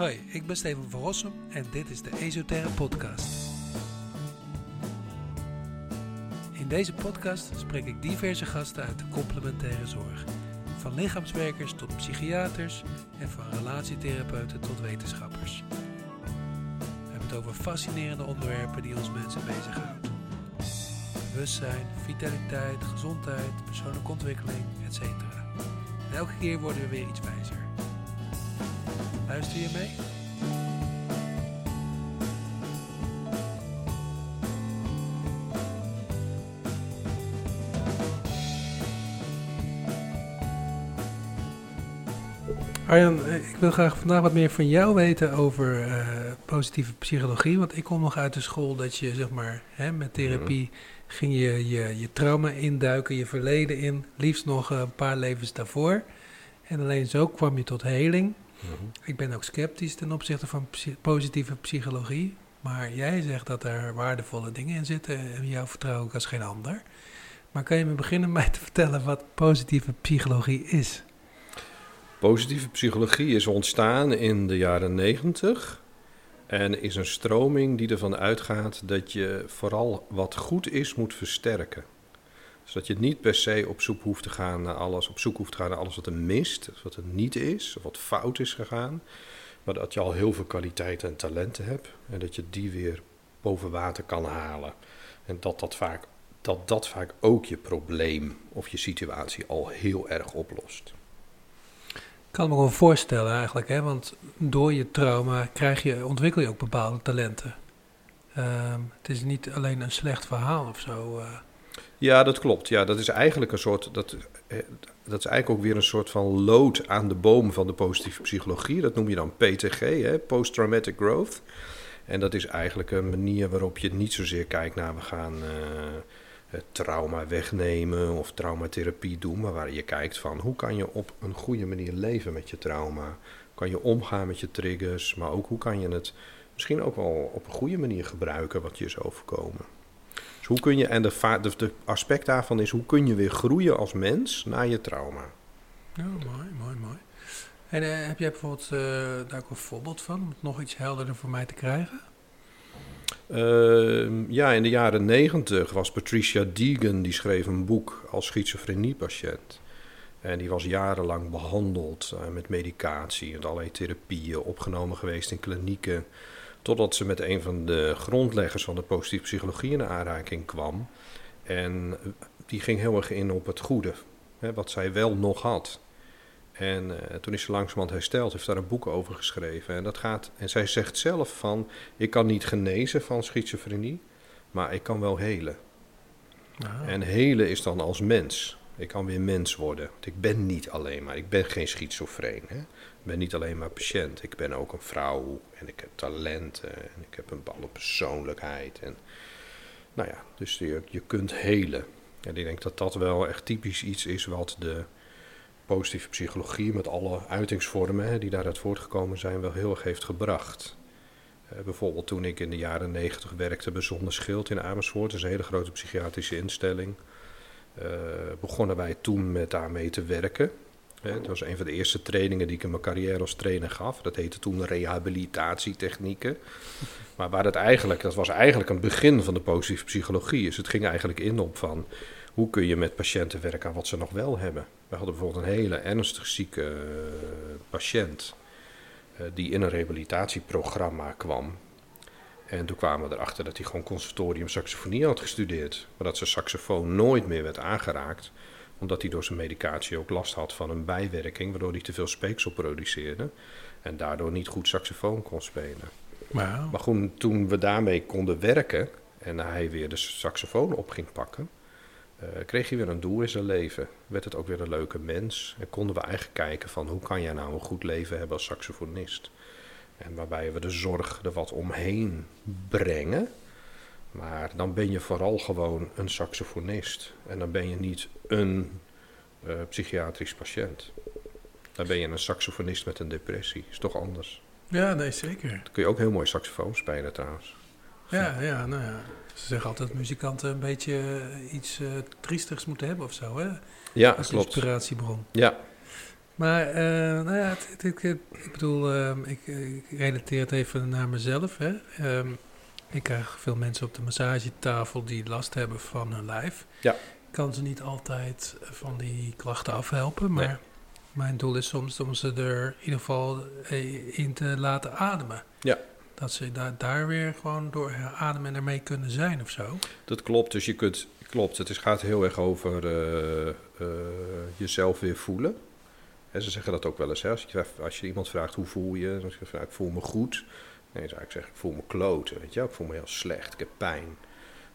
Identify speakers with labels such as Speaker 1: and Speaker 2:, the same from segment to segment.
Speaker 1: Hoi, ik ben Steven van Rossum en dit is de Esoterre Podcast. In deze podcast spreek ik diverse gasten uit de complementaire zorg. Van lichaamswerkers tot psychiaters en van relatietherapeuten tot wetenschappers. We hebben het over fascinerende onderwerpen die ons mensen bezighouden. Bewustzijn, vitaliteit, gezondheid, persoonlijke ontwikkeling, etc. En elke keer worden we weer iets wijzer. Luister je mee? Arjan, eh, ik wil graag vandaag wat meer van jou weten over uh, positieve psychologie. Want ik kom nog uit de school dat je, zeg maar, hè, met therapie ging je, je je trauma induiken, je verleden in. Liefst nog een paar levens daarvoor. En alleen zo kwam je tot heling. Ik ben ook sceptisch ten opzichte van positieve psychologie. Maar jij zegt dat er waardevolle dingen in zitten en jou vertrouw ik als geen ander. Maar kan je me beginnen mij te vertellen wat positieve psychologie is?
Speaker 2: Positieve psychologie is ontstaan in de jaren negentig. En is een stroming die ervan uitgaat dat je vooral wat goed is moet versterken. Dus dat je niet per se op zoek hoeft te gaan naar alles, op zoek hoeft te gaan naar alles wat er mist, wat er niet is, of wat fout is gegaan. Maar dat je al heel veel kwaliteiten en talenten hebt en dat je die weer boven water kan halen. En dat dat vaak, dat dat vaak ook je probleem of je situatie al heel erg oplost.
Speaker 1: Ik kan me gewoon voorstellen eigenlijk, hè? want door je trauma krijg je, ontwikkel je ook bepaalde talenten. Ehm, het is niet alleen een slecht verhaal of zo. Uh.
Speaker 2: Ja, dat klopt. Ja, dat is eigenlijk een soort. Dat, eh, dat is eigenlijk ook weer een soort van lood aan de boom van de positieve psychologie. Dat noem je dan PTG, Post-Traumatic Growth. En dat is eigenlijk een manier waarop je niet zozeer kijkt naar we gaan uh, trauma wegnemen of traumatherapie doen, maar waar je kijkt van hoe kan je op een goede manier leven met je trauma. Kan je omgaan met je triggers, maar ook hoe kan je het misschien ook wel op een goede manier gebruiken wat je is overkomen hoe kun je, en de, de, de, aspect daarvan is, hoe kun je weer groeien als mens na je trauma?
Speaker 1: Ja, mooi, mooi, mooi. En uh, heb jij bijvoorbeeld uh, daar ook een voorbeeld van, om het nog iets helderder voor mij te krijgen?
Speaker 2: Uh, ja, in de jaren negentig was Patricia Deegan, die schreef een boek als schizofreniepatiënt. En die was jarenlang behandeld uh, met medicatie en allerlei therapieën, opgenomen geweest in klinieken. Totdat ze met een van de grondleggers van de positieve psychologie in aanraking kwam. En die ging heel erg in op het goede, hè, wat zij wel nog had. En uh, toen is ze langzamerhand hersteld, heeft daar een boek over geschreven. En, dat gaat, en zij zegt zelf van, ik kan niet genezen van schizofrenie, maar ik kan wel helen. Ah. En helen is dan als mens. Ik kan weer mens worden. Want ik ben niet alleen maar, ik ben geen schizofreen. Hè? Ik ben niet alleen maar patiënt. Ik ben ook een vrouw en ik heb talenten en ik heb een bepaalde persoonlijkheid. En, nou ja, dus je, je kunt helen. En ik denk dat dat wel echt typisch iets is wat de positieve psychologie met alle uitingsvormen hè, die daaruit voortgekomen zijn wel heel erg heeft gebracht. Uh, bijvoorbeeld toen ik in de jaren negentig werkte bij Zonneschild in Amersfoort, dat is een hele grote psychiatrische instelling, begonnen wij toen met daarmee te werken. Dat was een van de eerste trainingen die ik in mijn carrière als trainer gaf. Dat heette toen rehabilitatietechnieken. Maar waar het eigenlijk, dat was eigenlijk een begin van de positieve psychologie. Dus het ging eigenlijk in op van hoe kun je met patiënten werken aan wat ze nog wel hebben. We hadden bijvoorbeeld een hele ernstig zieke eh, patiënt uh, die in een rehabilitatieprogramma kwam. En toen kwamen we erachter dat hij gewoon conservatorium saxofonie had gestudeerd. Maar dat zijn saxofoon nooit meer werd aangeraakt omdat hij door zijn medicatie ook last had van een bijwerking, waardoor hij te veel speeksel produceerde. En daardoor niet goed saxofoon kon spelen. Maar goed, toen we daarmee konden werken en hij weer de saxofoon op ging pakken, uh, kreeg hij weer een doel in zijn leven. Werd het ook weer een leuke mens. En konden we eigenlijk kijken van hoe kan jij nou een goed leven hebben als saxofonist. En waarbij we de zorg er wat omheen brengen. Maar dan ben je vooral gewoon een saxofonist. En dan ben je niet een uh, psychiatrisch patiënt. Dan ben je een saxofonist met een depressie. Is toch anders?
Speaker 1: Ja, nee, zeker.
Speaker 2: Dan kun je ook heel mooi saxofoon spelen trouwens.
Speaker 1: Ja, ja, nou ja. Ze zeggen altijd dat muzikanten een beetje iets uh, triestigs moeten hebben of zo, hè?
Speaker 2: Ja,
Speaker 1: Als
Speaker 2: klopt.
Speaker 1: inspiratiebron.
Speaker 2: Ja.
Speaker 1: Maar, uh, nou ja, het, het, het, ik bedoel, um, ik, ik, relateer het even naar mezelf. Hè. Um, ik krijg veel mensen op de massagetafel die last hebben van hun lijf.
Speaker 2: Ja.
Speaker 1: Ik kan ze niet altijd van die klachten afhelpen, maar nee. mijn doel is soms om ze er in ieder geval in te laten ademen.
Speaker 2: Ja.
Speaker 1: Dat ze daar, daar weer gewoon door ademen en ermee kunnen zijn of zo.
Speaker 2: Dat klopt, dus je kunt, klopt, het is, gaat heel erg over uh, jezelf weer voelen. Ze zeggen dat ook wel eens. Hè? Als, je, als je iemand vraagt hoe voel je, dan zeg je ik voel me goed. Nee, zou ik zeggen, ik voel me kloten, weet je Ik voel me heel slecht, ik heb pijn.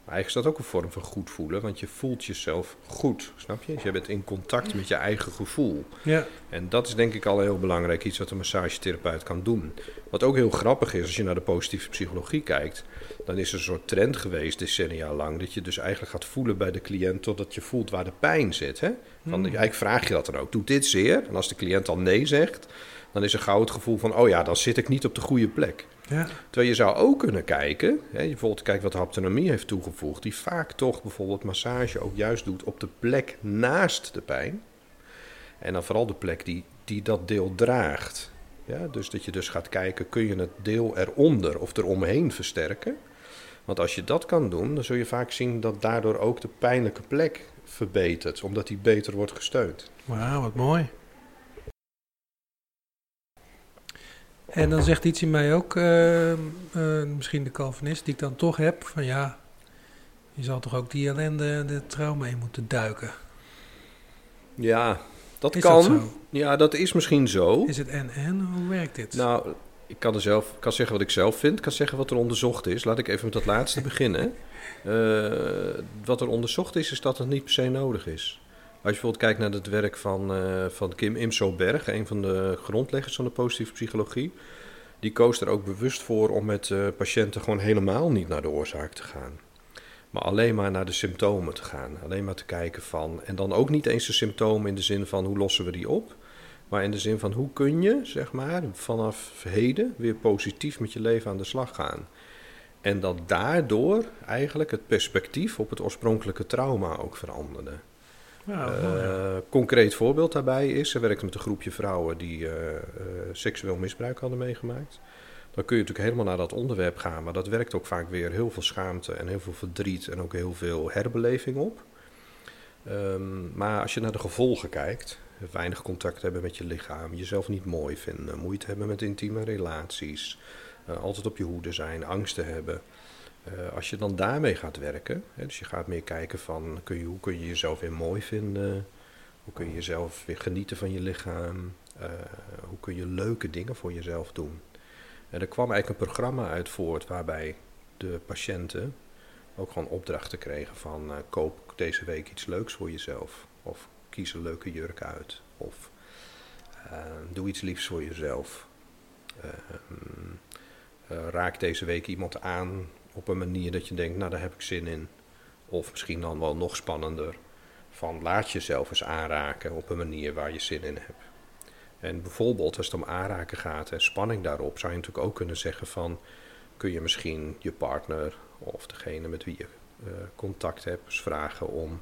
Speaker 2: Maar eigenlijk is dat ook een vorm van goed voelen, want je voelt jezelf goed, snap je? Dus je bent in contact met je eigen gevoel.
Speaker 1: Ja.
Speaker 2: En dat is denk ik al heel belangrijk, iets wat een massagetherapeut kan doen. Wat ook heel grappig is, als je naar de positieve psychologie kijkt, dan is er een soort trend geweest decennia lang, dat je dus eigenlijk gaat voelen bij de cliënt totdat je voelt waar de pijn zit. Hè?
Speaker 1: Hmm.
Speaker 2: Eigenlijk vraag je dat dan ook, doet dit zeer? En als de cliënt dan nee zegt, dan is er gauw het gevoel van, oh ja, dan zit ik niet op de goede plek.
Speaker 1: Ja.
Speaker 2: Terwijl je zou ook kunnen kijken, hè, je bijvoorbeeld kijkt wat haptonomie heeft toegevoegd, die vaak toch bijvoorbeeld massage ook juist doet op de plek naast de pijn. En dan vooral de plek die, die dat deel draagt. Ja, dus dat je dus gaat kijken, kun je het deel eronder of eromheen versterken? Want als je dat kan doen, dan zul je vaak zien dat daardoor ook de pijnlijke plek verbetert, omdat die beter wordt gesteund.
Speaker 1: Wauw, wat mooi. En dan zegt iets in mij ook, uh, uh, misschien de Calvinist, die ik dan toch heb, van ja, je zal toch ook die ellende en de trauma in moeten duiken.
Speaker 2: Ja, dat
Speaker 1: is
Speaker 2: kan.
Speaker 1: Dat?
Speaker 2: Ja, dat is misschien zo.
Speaker 1: Is het en en? Hoe werkt dit?
Speaker 2: Nou, ik kan, er zelf, kan zeggen wat ik zelf vind, kan zeggen wat er onderzocht is. Laat ik even met dat laatste beginnen. Uh, wat er onderzocht is, is dat het niet per se nodig is. Als je bijvoorbeeld kijkt naar het werk van, uh, van Kim Imso-Berg, een van de grondleggers van de positieve psychologie, die koos er ook bewust voor om met uh, patiënten gewoon helemaal niet naar de oorzaak te gaan. Maar alleen maar naar de symptomen te gaan. Alleen maar te kijken van. En dan ook niet eens de symptomen in de zin van hoe lossen we die op. Maar in de zin van hoe kun je, zeg maar, vanaf heden weer positief met je leven aan de slag gaan. En dat daardoor eigenlijk het perspectief op het oorspronkelijke trauma ook veranderde.
Speaker 1: Ja,
Speaker 2: uh, concreet voorbeeld daarbij is, ze werkte met een groepje vrouwen die uh, uh, seksueel misbruik hadden meegemaakt. Dan kun je natuurlijk helemaal naar dat onderwerp gaan, maar dat werkt ook vaak weer heel veel schaamte en heel veel verdriet en ook heel veel herbeleving op. Um, maar als je naar de gevolgen kijkt, weinig contact hebben met je lichaam, jezelf niet mooi vinden, moeite hebben met intieme relaties, uh, altijd op je hoede zijn, angsten hebben. Uh, als je dan daarmee gaat werken, hè, dus je gaat meer kijken van kun je, hoe kun je jezelf weer mooi vinden, hoe kun je jezelf weer genieten van je lichaam, uh, hoe kun je leuke dingen voor jezelf doen. En er kwam eigenlijk een programma uit voort waarbij de patiënten ook gewoon opdrachten kregen van koop deze week iets leuks voor jezelf. Of kies een leuke jurk uit. Of uh, doe iets liefs voor jezelf. Uh, raak deze week iemand aan op een manier dat je denkt, nou daar heb ik zin in. Of misschien dan wel nog spannender. Van laat jezelf eens aanraken op een manier waar je zin in hebt. En bijvoorbeeld als het om aanraken gaat en spanning daarop, zou je natuurlijk ook kunnen zeggen van, kun je misschien je partner of degene met wie je contact hebt, vragen om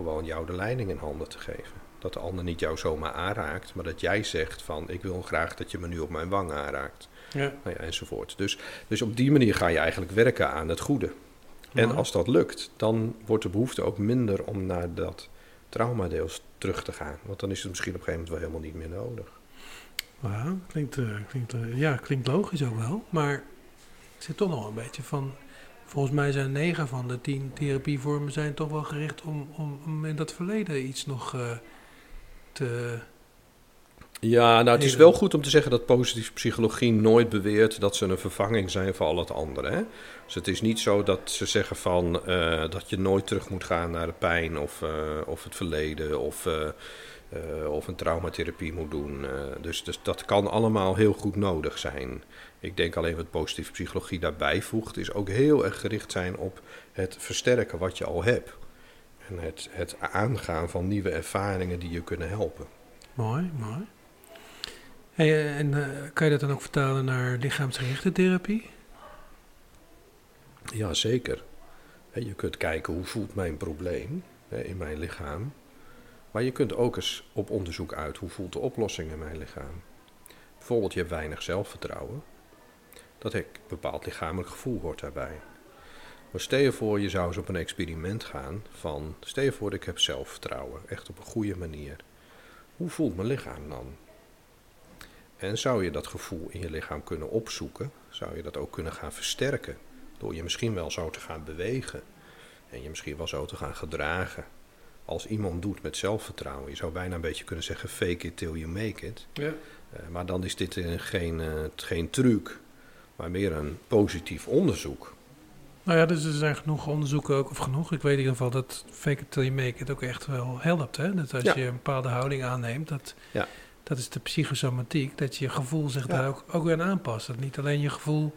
Speaker 2: gewoon jou de leiding in handen te geven. Dat de ander niet jou zomaar aanraakt, maar dat jij zegt van, ik wil graag dat je me nu op mijn wang aanraakt.
Speaker 1: Ja.
Speaker 2: Nou ja, enzovoort. Dus, dus op die manier ga je eigenlijk werken aan het goede. En
Speaker 1: Ja.
Speaker 2: als dat lukt, dan wordt de behoefte ook minder om naar dat traumadeels terug te gaan. Want dan is het misschien op een gegeven moment wel helemaal niet meer nodig.
Speaker 1: Wauw, klinkt, eh, klinkt, eh, ja, klinkt logisch ook wel. Maar ik zit toch nog een beetje van... Volgens mij zijn negen van de tien therapievormen zijn toch wel gericht om, om, om in dat verleden iets nog eh, te...
Speaker 2: Ja, nou het is wel goed om te zeggen dat positieve psychologie nooit beweert dat ze een vervanging zijn voor al het andere. Hè? Dus het is niet zo dat ze zeggen van eh, dat je nooit terug moet gaan naar de pijn of, eh, of het verleden of, of een traumatherapie moet doen. Dus, dus dat kan allemaal heel goed nodig zijn. Ik denk alleen wat positieve psychologie daarbij voegt, is ook heel erg gericht zijn op het versterken wat je al hebt. En het, het aangaan van nieuwe ervaringen die je kunnen helpen.
Speaker 1: Mooi, mooi. Hey, eh, en eh, kan je dat dan ook vertalen naar lichaamsgerichte therapie?
Speaker 2: Ja, zeker. Je kunt kijken hoe voelt mijn probleem in mijn lichaam. Maar je kunt ook eens op onderzoek uit hoe voelt de oplossing in mijn lichaam. Bijvoorbeeld, je hebt weinig zelfvertrouwen. Dat ik, een bepaald lichamelijk gevoel hoort daarbij. Maar stel je voor, je zou eens op een experiment gaan van... Stel je voor, ik heb zelfvertrouwen, echt op een goede manier. Hoe voelt mijn lichaam dan? En zou je dat gevoel in je lichaam kunnen opzoeken? Zou je dat ook kunnen gaan versterken? Door je misschien wel zo te gaan bewegen. En je misschien wel zo te gaan gedragen. Als iemand doet met zelfvertrouwen. Je zou bijna een beetje kunnen zeggen fake it till you make it.
Speaker 1: Ja.
Speaker 2: Uh, maar dan is dit geen, uh, geen truc. Maar meer een positief onderzoek.
Speaker 1: Nou ja, dus er zijn genoeg onderzoeken ook, of genoeg. Ik weet in ieder geval dat fake it till you make it ook echt wel helpt. Hè? Dat als
Speaker 2: Ja.
Speaker 1: je een bepaalde houding aanneemt, dat,
Speaker 2: Ja.
Speaker 1: dat is de psychosomatiek, dat je gevoel zich
Speaker 2: Ja.
Speaker 1: daar ook, ook weer aan aanpast. Dat niet alleen je gevoel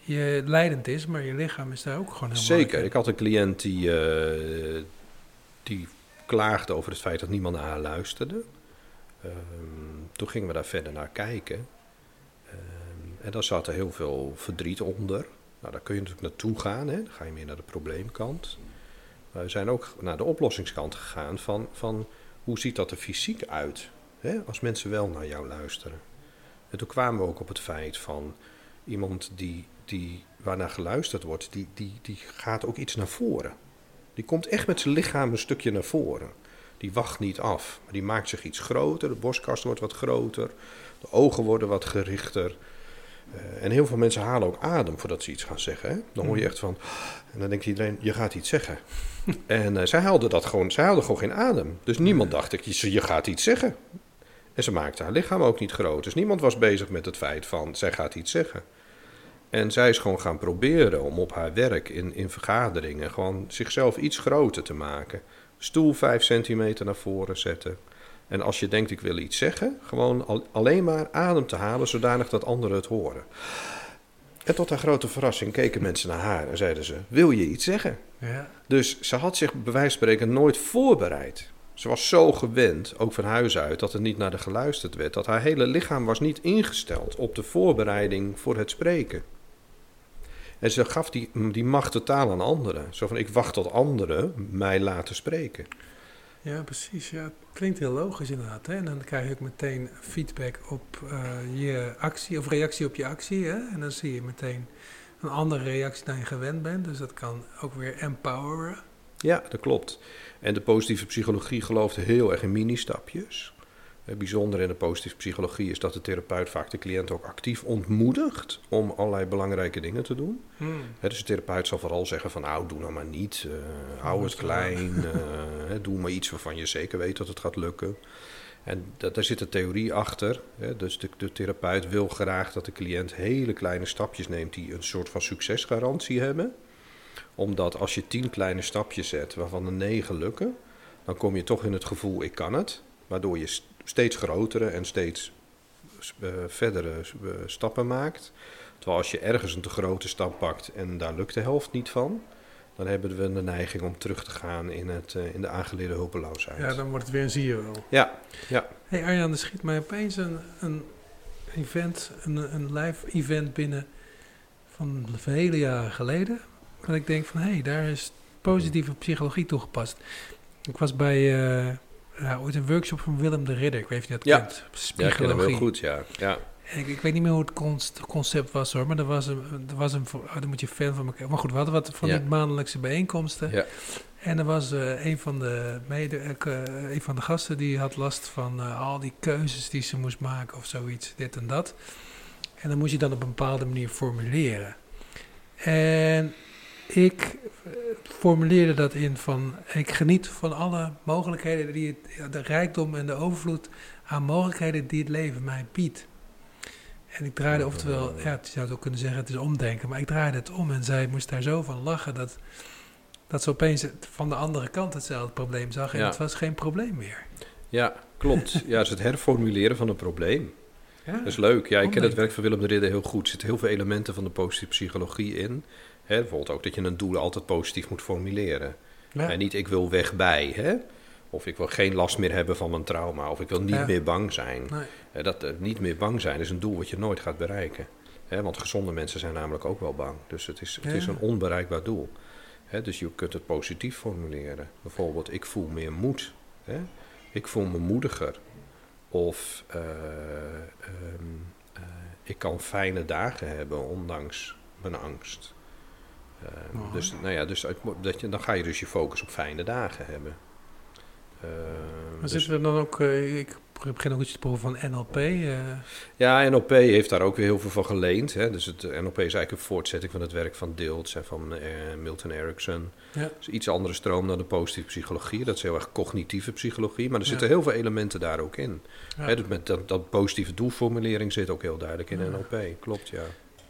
Speaker 1: je leidend is, maar je lichaam is daar ook gewoon heel
Speaker 2: Zeker. Ik had een cliënt die, eh, die klaagde over het feit dat niemand naar haar luisterde. Ehm, toen gingen we daar verder naar kijken. En daar zat er heel veel verdriet onder. Nou, daar kun je natuurlijk naartoe gaan. Hè? Dan ga je meer naar de probleemkant. Maar we zijn ook naar de oplossingskant gegaan van, van hoe ziet dat er fysiek uit? Hè? Als mensen wel naar jou luisteren. En toen kwamen we ook op het feit van iemand die, die waarnaar geluisterd wordt, die, die, die gaat ook iets naar voren. Die komt echt met zijn lichaam een stukje naar voren. Die wacht niet af, maar die maakt zich iets groter. De borstkast wordt wat groter, de ogen worden wat gerichter. Eh, en heel veel mensen halen ook adem voordat ze iets gaan zeggen. Hè? Dan hoor je echt van, en dan denkt iedereen, je gaat iets zeggen. en eh, zij haalde dat gewoon, zij haalde gewoon geen adem. Dus niemand dacht, ik, je, je gaat iets zeggen. En ze maakte haar lichaam ook niet groot. Dus niemand was bezig met het feit van, zij gaat iets zeggen. En zij is gewoon gaan proberen om op haar werk in, in vergaderingen gewoon zichzelf iets groter te maken. Stoel vijf centimeter naar voren zetten. En als je denkt ik wil iets zeggen, gewoon al- alleen maar adem te halen zodanig dat anderen het horen. En tot haar grote verrassing keken mensen naar haar en zeiden ze: Wil je iets zeggen?
Speaker 1: Ja.
Speaker 2: Dus ze had zich bij wijze van spreken nooit voorbereid. Ze was zo gewend, ook van huis uit, dat er niet naar de geluisterd werd. Dat haar hele lichaam was niet ingesteld op de voorbereiding voor het spreken. En ze gaf die, die macht totaal aan anderen. Zo van, ik wacht tot anderen mij laten spreken.
Speaker 1: Ja, precies. Ja, het klinkt heel logisch inderdaad. Hè? En dan krijg je ook meteen feedback op eh, je actie of reactie op je actie. Hè? En dan zie je meteen een andere reactie dan je gewend bent. Dus dat kan ook weer empoweren.
Speaker 2: Ja, dat klopt. En de positieve psychologie gelooft heel erg in mini-stapjes. Het bijzondere in de positieve psychologie is dat de therapeut vaak de cliënt ook actief ontmoedigt om allerlei belangrijke dingen te doen. Hè, dus de therapeut zal vooral zeggen van, nou, doe nou maar niet, eh, hou het klein, eh, doe maar iets waarvan je zeker weet dat het gaat lukken. En dat, daar zit een theorie achter. Dus de, de therapeut wil graag dat de cliënt hele kleine stapjes neemt die een soort van succesgarantie hebben. Omdat als je tien kleine stapjes zet, waarvan er negen lukken, dan kom je toch in het gevoel, ik kan het. Waardoor je steeds grotere en steeds eh, verdere eh, stappen maakt. Terwijl als je ergens een te grote stap pakt en daar lukt de helft niet van, dan hebben we de neiging om terug te gaan in, het, eh, in de aangeleerde hulpeloosheid.
Speaker 1: Ja, dan wordt het weer een zie je wel.
Speaker 2: ja, ja.
Speaker 1: hey Arjan, er schiet mij opeens een, een event, een, een live event binnen van vele jaren geleden. Dat ik denk van, hé, hey, daar is positieve psychologie toegepast. Ik was bij uh, ja, ooit een workshop van Willem de Ridder. Ik weet niet of je dat
Speaker 2: Ja.
Speaker 1: kent.
Speaker 2: ja ik ken hem heel goed, ja. ja.
Speaker 1: Ik, ik weet niet meer hoe het concept was hoor, maar er was een, er was een, oh, dan moet je fan van elkaar. Maar goed, we hadden wat van
Speaker 2: Ja.
Speaker 1: die maandelijkse bijeenkomsten.
Speaker 2: Ja.
Speaker 1: En er was eh, een, van de mede, eh, een van de gasten die had last van eh, al die keuzes die ze moest maken of zoiets, dit en dat. En dan moest je dan op een bepaalde manier formuleren. En ik eh, formuleerde dat in van, ik geniet van alle mogelijkheden die het, de rijkdom en de overvloed aan mogelijkheden die het leven mij biedt. En ik draaide, oftewel, ja, je zou het ook kunnen zeggen, het is omdenken, maar ik draaide het om en zij moest daar zo van lachen dat, dat ze opeens van de andere kant hetzelfde probleem zag en
Speaker 2: Ja.
Speaker 1: het was geen probleem meer.
Speaker 2: Ja, klopt. Ja, het is het herformuleren van een probleem.
Speaker 1: Ja,
Speaker 2: Dat is leuk. Ja, ik ken het werk van Willem de Ridder heel goed. Er zitten heel veel elementen van de positieve psychologie in. Hè, bijvoorbeeld ook dat je een doel altijd positief moet formuleren.
Speaker 1: ja.
Speaker 2: En niet ik wil weg bij, hè? Of ik wil geen last meer hebben van mijn trauma. Of ik wil niet
Speaker 1: Ja.
Speaker 2: meer bang zijn.
Speaker 1: Nee.
Speaker 2: Dat eh, niet meer bang zijn is een doel wat je nooit gaat bereiken. Hè, want gezonde mensen zijn namelijk ook wel bang. Dus het is, het is een onbereikbaar doel. Hè, dus je kunt het positief formuleren. Bijvoorbeeld, ik voel meer moed. Hè? ik voel me moediger. Of eh, ehm, eh, ik kan fijne dagen hebben, ondanks mijn angst. Ehm, dus nou ja, dus dat je, dan ga je dus je focus op fijne dagen hebben. Ehm,
Speaker 1: Maar
Speaker 2: dus-
Speaker 1: zitten er dan ook, eh, ik begin ook iets te proeven van NLP. eh,
Speaker 2: Ja, NLP heeft daar ook weer heel veel van geleend. Hè. Dus het NLP is eigenlijk een voortzetting van het werk van Dilts en van eh, Milton Erickson.
Speaker 1: ja.
Speaker 2: Is iets andere stroom dan de positieve psychologie. Dat is heel erg cognitieve psychologie. Maar er
Speaker 1: Ja.
Speaker 2: zitten heel veel elementen daar ook in.
Speaker 1: Ja.
Speaker 2: Hè, dus met dat, dat positieve doelformulering zit ook heel duidelijk in. NLP. Klopt, ja.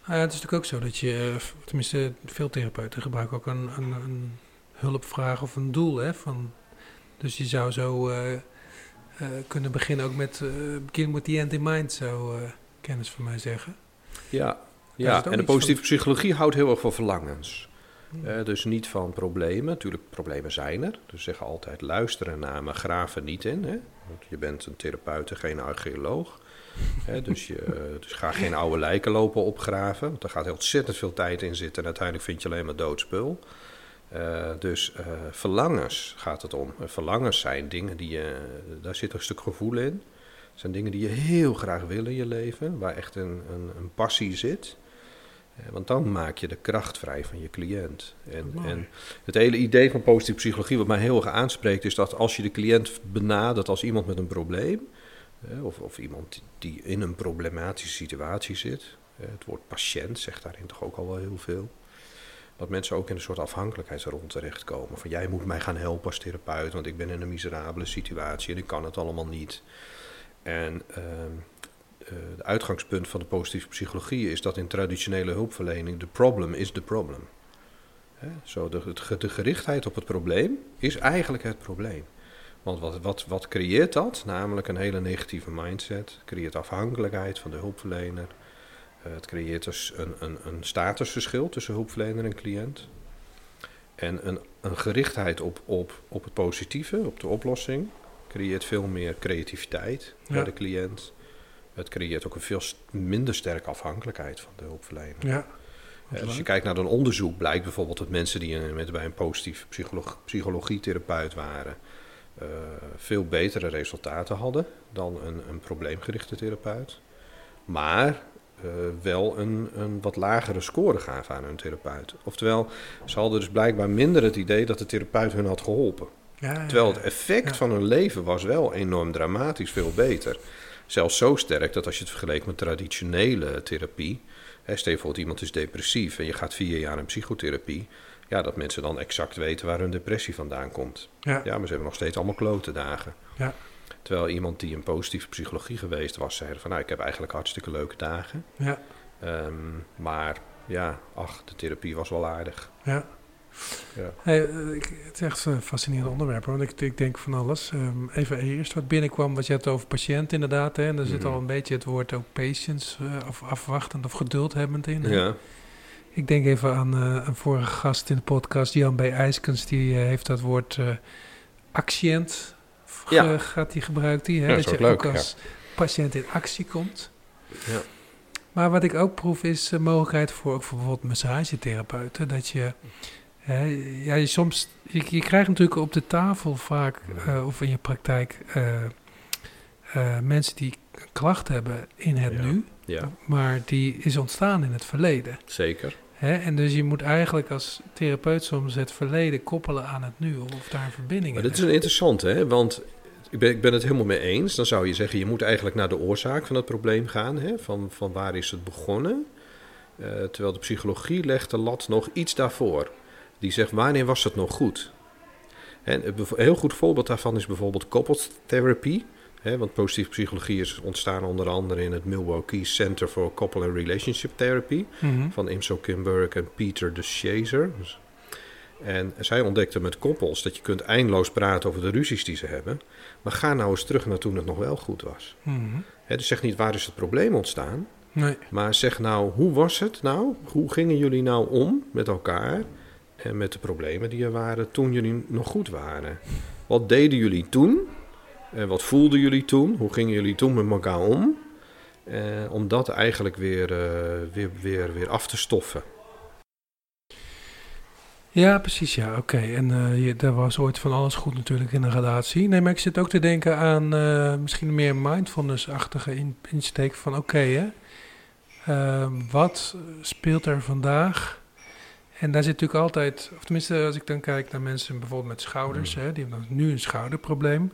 Speaker 1: Ja, het is natuurlijk ook zo dat je, eh, tenminste veel therapeuten gebruiken ook een, een, een hulpvraag of een doel. Hè, van, dus je zou zo eh, eh, kunnen beginnen ook met, eh begin with the end in mind, zou eh, kennis van mij zeggen.
Speaker 2: Ja, ja. en de positieve psychologie houdt heel erg van verlangens. Eh, dus niet van problemen. Natuurlijk, problemen zijn er. Dus zeggen altijd luisteren naar, maar graven niet in. Hè? Want je bent een therapeut en geen archeoloog. Dus, je, eh, dus ga geen oude lijken lopen opgraven. Want daar gaat ontzettend veel tijd in zitten. En uiteindelijk vind je alleen maar doodspul. Eh, dus eh, verlangens gaat het om. En verlangens zijn dingen die je... Daar zit een stuk gevoel in. Het zijn dingen die je heel graag wil in je leven. Waar echt een, een, een passie zit. Want dan maak je de kracht vrij van je cliënt. En, en het hele idee van positieve psychologie, wat mij heel erg aanspreekt, is dat als je de cliënt benadert als iemand met een probleem, of, of iemand die in een problematische situatie zit, het woord patiënt zegt daarin toch ook al wel heel veel. Dat mensen ook in een soort afhankelijkheidsrol terechtkomen. Van jij moet mij gaan helpen als therapeut, want ik ben in een miserabele situatie en ik kan het allemaal niet. En ehm, eh, het uitgangspunt van de positieve psychologie is dat in traditionele hulpverlening de problem is the problem. Hè, Zo de, de gerichtheid op het probleem is eigenlijk het probleem. Want wat, wat, wat creëert dat? Namelijk een hele negatieve mindset. Het creëert afhankelijkheid van de hulpverlener. Eh, het creëert dus een, een, een statusverschil tussen hulpverlener en cliënt. En een, een gerichtheid op, op, op het positieve, op de oplossing, creëert veel meer creativiteit bij de cliënt. Het creëert ook een veel minder sterke afhankelijkheid van de hulpverlener.
Speaker 1: Ja.
Speaker 2: Eh, als je kijkt naar een onderzoek, blijkt bijvoorbeeld dat mensen die met, bij een positief psycholo- psychologietherapeut waren, eh, veel betere resultaten hadden dan een, een probleemgerichte therapeut. Maar eh, wel een, een wat lagere score gaven aan hun therapeut. Oftewel, ze hadden dus blijkbaar minder het idee dat de therapeut hun had geholpen.
Speaker 1: Ja,
Speaker 2: Terwijl het effect van hun leven was wel enorm dramatisch veel beter. Zelfs zo sterk dat als je het vergeleek met traditionele therapie. Hè, stel je voor dat iemand is depressief en je gaat vier jaar in psychotherapie. Ja, dat mensen dan exact weten waar hun depressie vandaan komt.
Speaker 1: Ja.
Speaker 2: Ja, maar ze hebben nog steeds allemaal klote dagen.
Speaker 1: Ja.
Speaker 2: Terwijl iemand die in positieve psychologie geweest was, zei van nou, ik heb eigenlijk hartstikke leuke dagen.
Speaker 1: Ja.
Speaker 2: Ehm, maar ja, ach, de therapie was wel aardig.
Speaker 1: Ja.
Speaker 2: Ja.
Speaker 1: Hey, eh, ik, het is echt een fascinerend onderwerp, hoor, want ik, ik denk van alles. Ehm, even eerst wat binnenkwam, wat je had over patiënt inderdaad. Hè, en er zit
Speaker 2: Mhm.
Speaker 1: al een beetje het woord ook patience, eh, of afwachtend of geduldhebbend in.
Speaker 2: Ja,
Speaker 1: Ik denk even aan eh, een vorige gast in de podcast, Jan B. IJskens, die heeft dat woord actiënt,
Speaker 2: Ja.
Speaker 1: gaat die gebruikt die, hè,
Speaker 2: Ja,
Speaker 1: dat
Speaker 2: dat
Speaker 1: je
Speaker 2: ook
Speaker 1: als patiënt in actie komt.
Speaker 2: ja.
Speaker 1: Maar wat ik ook proef is de mogelijkheid voor, ook voor bijvoorbeeld massagetherapeuten. Dat je, ja, je soms, je, je krijgt natuurlijk op de tafel vaak, eh, of in je praktijk, eh, eh, mensen die een klacht hebben in het
Speaker 2: Ja.
Speaker 1: nu.
Speaker 2: ja,
Speaker 1: Maar die is ontstaan in het verleden.
Speaker 2: zeker.
Speaker 1: Hè? En dus je moet eigenlijk als therapeut soms het verleden koppelen aan het nu. Of daar een verbinding
Speaker 2: Maar
Speaker 1: in
Speaker 2: dit is een interessante, hè? want ik ben, ik ben het helemaal mee eens. Dan zou je zeggen, je moet eigenlijk naar de oorzaak van het probleem gaan. Hè? Van, van waar is het begonnen? Terwijl de psychologie legt de lat nog iets daarvoor. Die zegt, wanneer was het nog goed? En een heel goed voorbeeld daarvan is bijvoorbeeld couples therapy. Hè? Want positieve psychologie is ontstaan onder andere in het Milwaukee Center for Couple and Relationship Therapy
Speaker 1: Mhm.
Speaker 2: van Imso Kimberg en Peter de Chaser. Dus- En zij ontdekten met koppels dat je kunt eindeloos praten over de ruzies die ze hebben. Maar ga nou eens terug naar toen het nog wel goed was.
Speaker 1: Mhm.
Speaker 2: Hè, dus zeg niet waar is het probleem ontstaan.
Speaker 1: Nee.
Speaker 2: Maar zeg nou, hoe was het nou? Hoe gingen jullie nou om met elkaar? En met de problemen die er waren toen jullie nog goed waren? Wat deden jullie toen? En wat voelden jullie toen? Hoe gingen jullie toen met elkaar om? Eh, om dat eigenlijk weer, eh, weer, weer, weer af te stoffen.
Speaker 1: Ja, precies, ja, oké. En uh, je, er was ooit van alles goed natuurlijk in een relatie. Nee, maar ik zit ook te denken aan uh, misschien meer mindfulness-achtige in, insteek van oké, hè. Wat speelt er vandaag? En daar zit natuurlijk altijd, of tenminste als ik dan kijk naar mensen bijvoorbeeld met schouders, mm. hè, die hebben nu een schouderprobleem.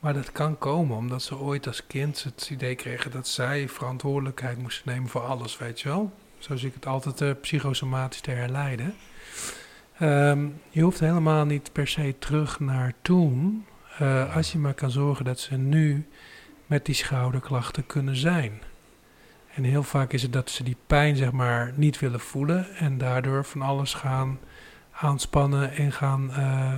Speaker 1: Maar dat kan komen omdat ze ooit als kind het idee kregen dat zij verantwoordelijkheid moesten nemen voor alles, weet je wel. Zo zie ik het altijd uh, psychosomatisch te herleiden. Um, je hoeft helemaal niet per se terug naar toen, uh, als je maar kan zorgen dat ze nu met die schouderklachten kunnen zijn. En heel vaak is het dat ze die pijn zeg maar niet willen voelen en daardoor van alles gaan aanspannen en gaan uh,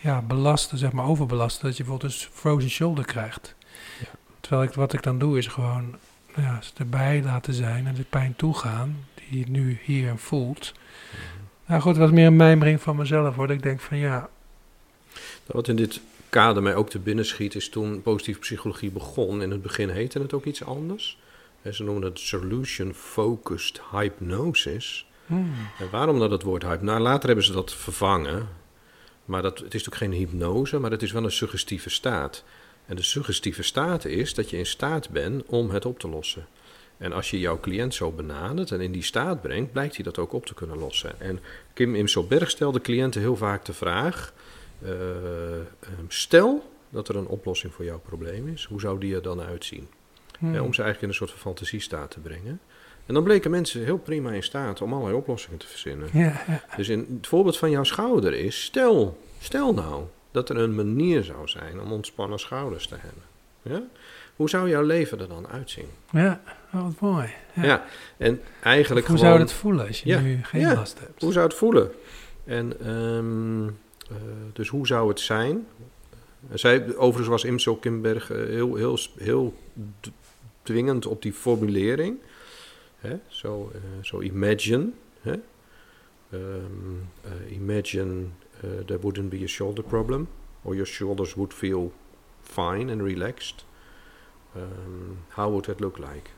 Speaker 1: ja, belasten, zeg maar overbelasten, dat je bijvoorbeeld een frozen shoulder krijgt. Ja. Terwijl ik, wat ik dan doe is gewoon nou ja, erbij laten zijn en de pijn toegaan die je nu hier voelt. Mm Nou goed, wat meer een mijmering van mezelf hoor. Ik denk van ja.
Speaker 2: Nou, wat in dit kader mij ook te binnen schiet is toen positieve psychologie begon. In het begin heette het ook iets anders. Ze noemen het solution focused hypnosis. Hmm. En waarom dat het woord hypnose? Nou, later hebben ze dat vervangen. Maar dat, het is natuurlijk geen hypnose, maar het is wel een suggestieve staat. En de suggestieve staat is dat je in staat bent om het op te lossen. En als je jouw cliënt zo benadert en in die staat brengt, blijkt hij dat ook op te kunnen lossen. En Kim Imselberg stelde cliënten heel vaak de vraag: uh, stel dat er een oplossing voor jouw probleem is, hoe zou die er dan uitzien? Hmm. om ze eigenlijk in een soort van fantasiestaat te brengen. En dan bleken mensen heel prima in staat om allerlei oplossingen te verzinnen.
Speaker 1: Ja, ja.
Speaker 2: Dus in, het voorbeeld van jouw schouder is: stel, stel nou dat er een manier zou zijn om ontspannen schouders te hebben. Ja? Hoe zou jouw leven er dan uitzien?
Speaker 1: Ja, oh, wat mooi.
Speaker 2: Ja, ja en eigenlijk
Speaker 1: hoe
Speaker 2: gewoon...
Speaker 1: zou het voelen als je nu geen last hebt?
Speaker 2: Hoe zou het voelen? En um, uh, dus hoe zou het zijn? Zij, overigens was Imsel Kimberg uh, heel, heel, heel dwingend op die formulering. Zo uh, so imagine. Hè? Um, imagine uh, there wouldn't be a shoulder problem, or your shoulders would feel fine and relaxed. Um, how would that look like?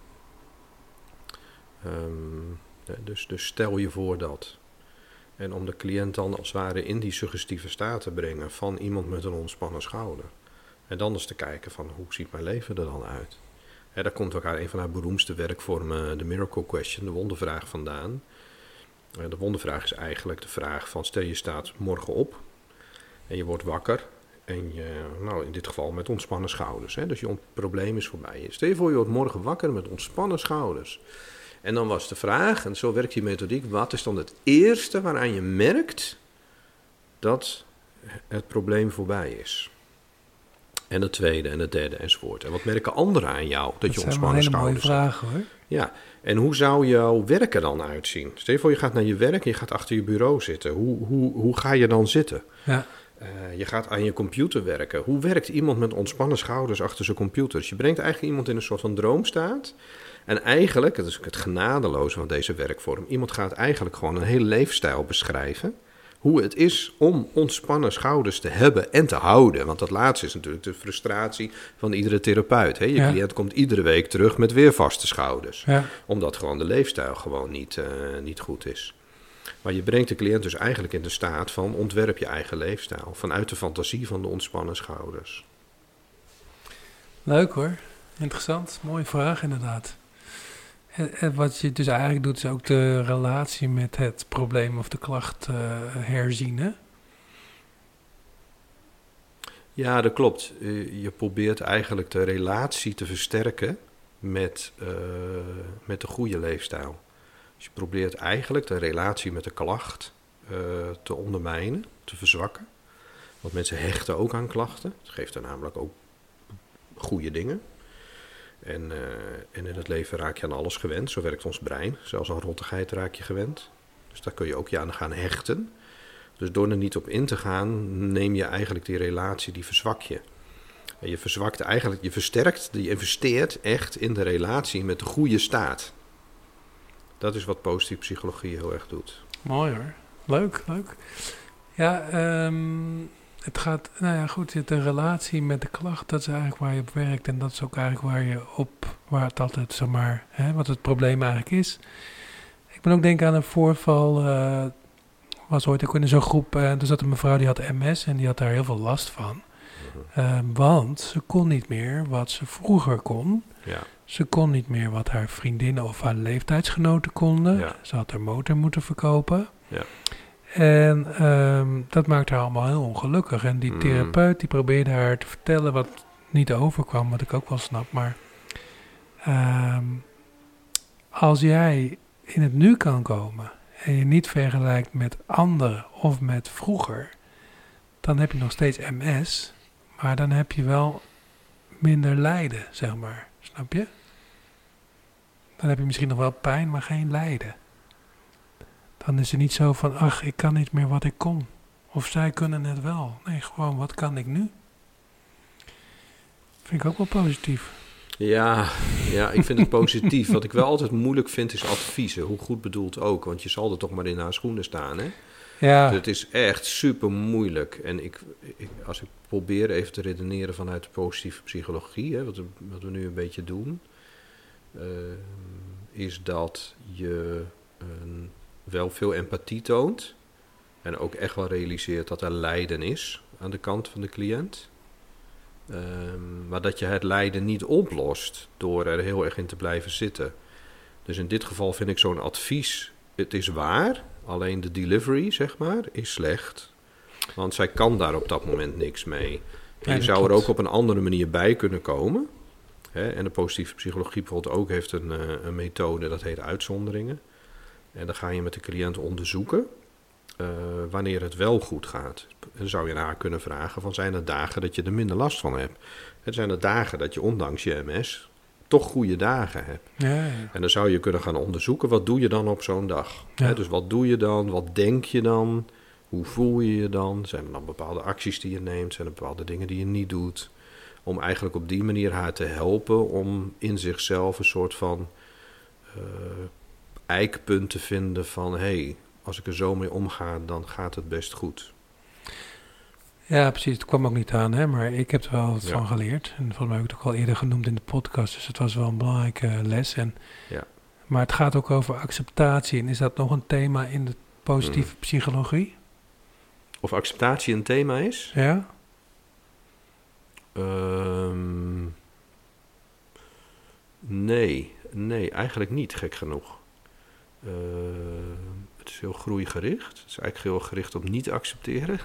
Speaker 2: Um, dus, dus stel je voor dat. En om de cliënt dan als het ware in die suggestieve staat te brengen van iemand met een ontspannen schouder. En dan eens te kijken van hoe ziet mijn leven er dan uit. Daar komt elkaar een van haar beroemdste werkvormen, de Miracle Question, de wondervraag vandaan. Eh, de wondervraag is eigenlijk de vraag van stel je staat morgen op en je wordt wakker en je, nou in dit geval met ontspannen schouders. Hè, dus je probleem is voorbij. Stel je voor je wordt morgen wakker met ontspannen schouders. En dan was de vraag, en zo werkt die methodiek, wat is dan het eerste waaraan je merkt dat het probleem voorbij is? En het tweede en het derde enzovoort. En wat merken anderen aan jou dat, je ontspannen schouders
Speaker 1: hebt? Dat zijn mooie vragen hoor.
Speaker 2: Ja, en hoe zou jouw werken dan uitzien? Stel je voor je gaat naar je werk en je gaat achter je bureau zitten. Hoe, hoe, hoe ga je dan zitten?
Speaker 1: Ja.
Speaker 2: Uh, je gaat aan je computer werken. Hoe werkt iemand met ontspannen schouders achter zijn computer? Dus je brengt eigenlijk iemand in een soort van droomstaat. En eigenlijk, dat is het genadeloze van deze werkvorm, iemand gaat eigenlijk gewoon een hele leefstijl beschrijven hoe het is om ontspannen schouders te hebben en te houden. Want dat laatste is natuurlijk de frustratie van iedere therapeut. Hè? Je cliënt komt iedere week terug met weer vaste schouders.
Speaker 1: Ja.
Speaker 2: Omdat gewoon de leefstijl gewoon niet, uh, niet goed is. Maar je brengt de cliënt dus eigenlijk in de staat van ontwerp je eigen leefstijl. Vanuit de fantasie van de ontspannen schouders.
Speaker 1: Leuk hoor. Interessant. Mooie vraag inderdaad. En wat je dus eigenlijk doet, is ook de relatie met het probleem of de klacht uh, herzien.
Speaker 2: Ja, dat klopt. Je probeert eigenlijk de relatie te versterken met, met de goede leefstijl. Dus je probeert eigenlijk de relatie met de klacht te ondermijnen, te verzwakken. Want mensen hechten ook aan klachten. Het geeft er namelijk ook goede dingen. En, uh, en in het leven raak je aan alles gewend. Zo werkt ons brein. Zelfs aan rottigheid raak je gewend. Dus daar kun je ook je aan gaan hechten. Dus door er niet op in te gaan, neem je eigenlijk die relatie, die verzwak je. En je verzwakt eigenlijk, je versterkt, je investeert echt in de relatie met de goede staat. Dat is wat positieve psychologie heel erg doet.
Speaker 1: Mooi hoor. Leuk, leuk. Ja, um, het gaat, nou ja, goed, de relatie met de klacht, dat is eigenlijk waar je op werkt. En dat is ook eigenlijk waar je op, waar het altijd, zeg maar, hè, wat het probleem eigenlijk is. Ik ben ook denken aan een voorval, uh, was ooit ook in zo'n groep, en er zat een mevrouw die had MS en die had daar heel veel last van. Uh, want ze kon niet meer wat ze vroeger kon.
Speaker 2: Ja.
Speaker 1: Ze kon niet meer wat haar vriendinnen of haar leeftijdsgenoten konden.
Speaker 2: Ja.
Speaker 1: Ze had haar motor moeten verkopen.
Speaker 2: Ja.
Speaker 1: En ehm, dat maakte haar allemaal heel ongelukkig. En die
Speaker 2: Mm.
Speaker 1: therapeut die probeerde haar te vertellen wat niet overkwam, wat ik ook wel snap. Maar ehm, als jij in het nu kan komen en je niet vergelijkt met anderen of met vroeger, dan heb je nog steeds MS, maar dan heb je wel minder lijden, zeg maar. Snap je? Dan heb je misschien nog wel pijn, maar geen lijden. Dan is het niet zo van, ach, ik kan niet meer wat ik kon. Of zij kunnen het wel. Nee, gewoon, wat kan ik nu? Vind ik ook wel positief.
Speaker 2: Ja, ja, ik vind het positief. Wat ik wel altijd moeilijk vind is adviezen. Hoe goed bedoeld ook. Want je zal er toch maar in haar schoenen staan. Hè?
Speaker 1: Ja,
Speaker 2: Dus het is echt super moeilijk. En ik, ik, als ik probeer even te redeneren vanuit de positieve psychologie, hè, wat, we, wat we nu een beetje doen, eh, is dat je eh, wel veel empathie toont. En ook echt wel realiseert dat er lijden is aan de kant van de cliënt. Ehm, maar dat je het lijden niet oplost door er heel erg in te blijven zitten. Dus in dit geval vind ik zo'n advies, het is waar, alleen de delivery, zeg maar, is slecht. Want zij kan daar op dat moment niks mee. En je zou er ook op een andere manier bij kunnen komen. Hè? En de positieve psychologie bijvoorbeeld ook heeft een, eh, een methode, dat heet uitzonderingen. En dan ga je met de cliënt onderzoeken eh, wanneer het wel goed gaat. En dan zou je naar haar kunnen vragen van zijn er dagen dat je er minder last van hebt. Het zijn er dagen dat je ondanks je MS toch goede dagen hebt.
Speaker 1: ja, ja.
Speaker 2: En dan zou je kunnen gaan onderzoeken, wat doe je dan op zo'n dag?
Speaker 1: Ja.
Speaker 2: Dus wat doe je dan? Wat denk je dan? Hoe voel je je dan? Zijn er dan bepaalde acties die je neemt? Zijn er bepaalde dingen die je niet doet? Om eigenlijk op die manier haar te helpen om in zichzelf een soort van eh, eikpunt te vinden van... hé, hey, als ik er zo mee omga, dan gaat het best goed.
Speaker 1: Ja, precies. Het kwam ook niet aan, hè, maar ik heb er wel wat
Speaker 2: Ja.
Speaker 1: van geleerd. En volgens mij heb ik het ook al eerder genoemd in de podcast, dus het was wel een belangrijke les. En,
Speaker 2: Ja.
Speaker 1: Maar het gaat ook over acceptatie. En is dat nog een thema in de
Speaker 2: Mm.
Speaker 1: positieve psychologie?
Speaker 2: Of acceptatie een thema is?
Speaker 1: Ja?
Speaker 2: Ehm, nee, nee, eigenlijk niet, gek genoeg. Ehm, het is heel groeigericht. Het is eigenlijk heel gericht op niet accepteren.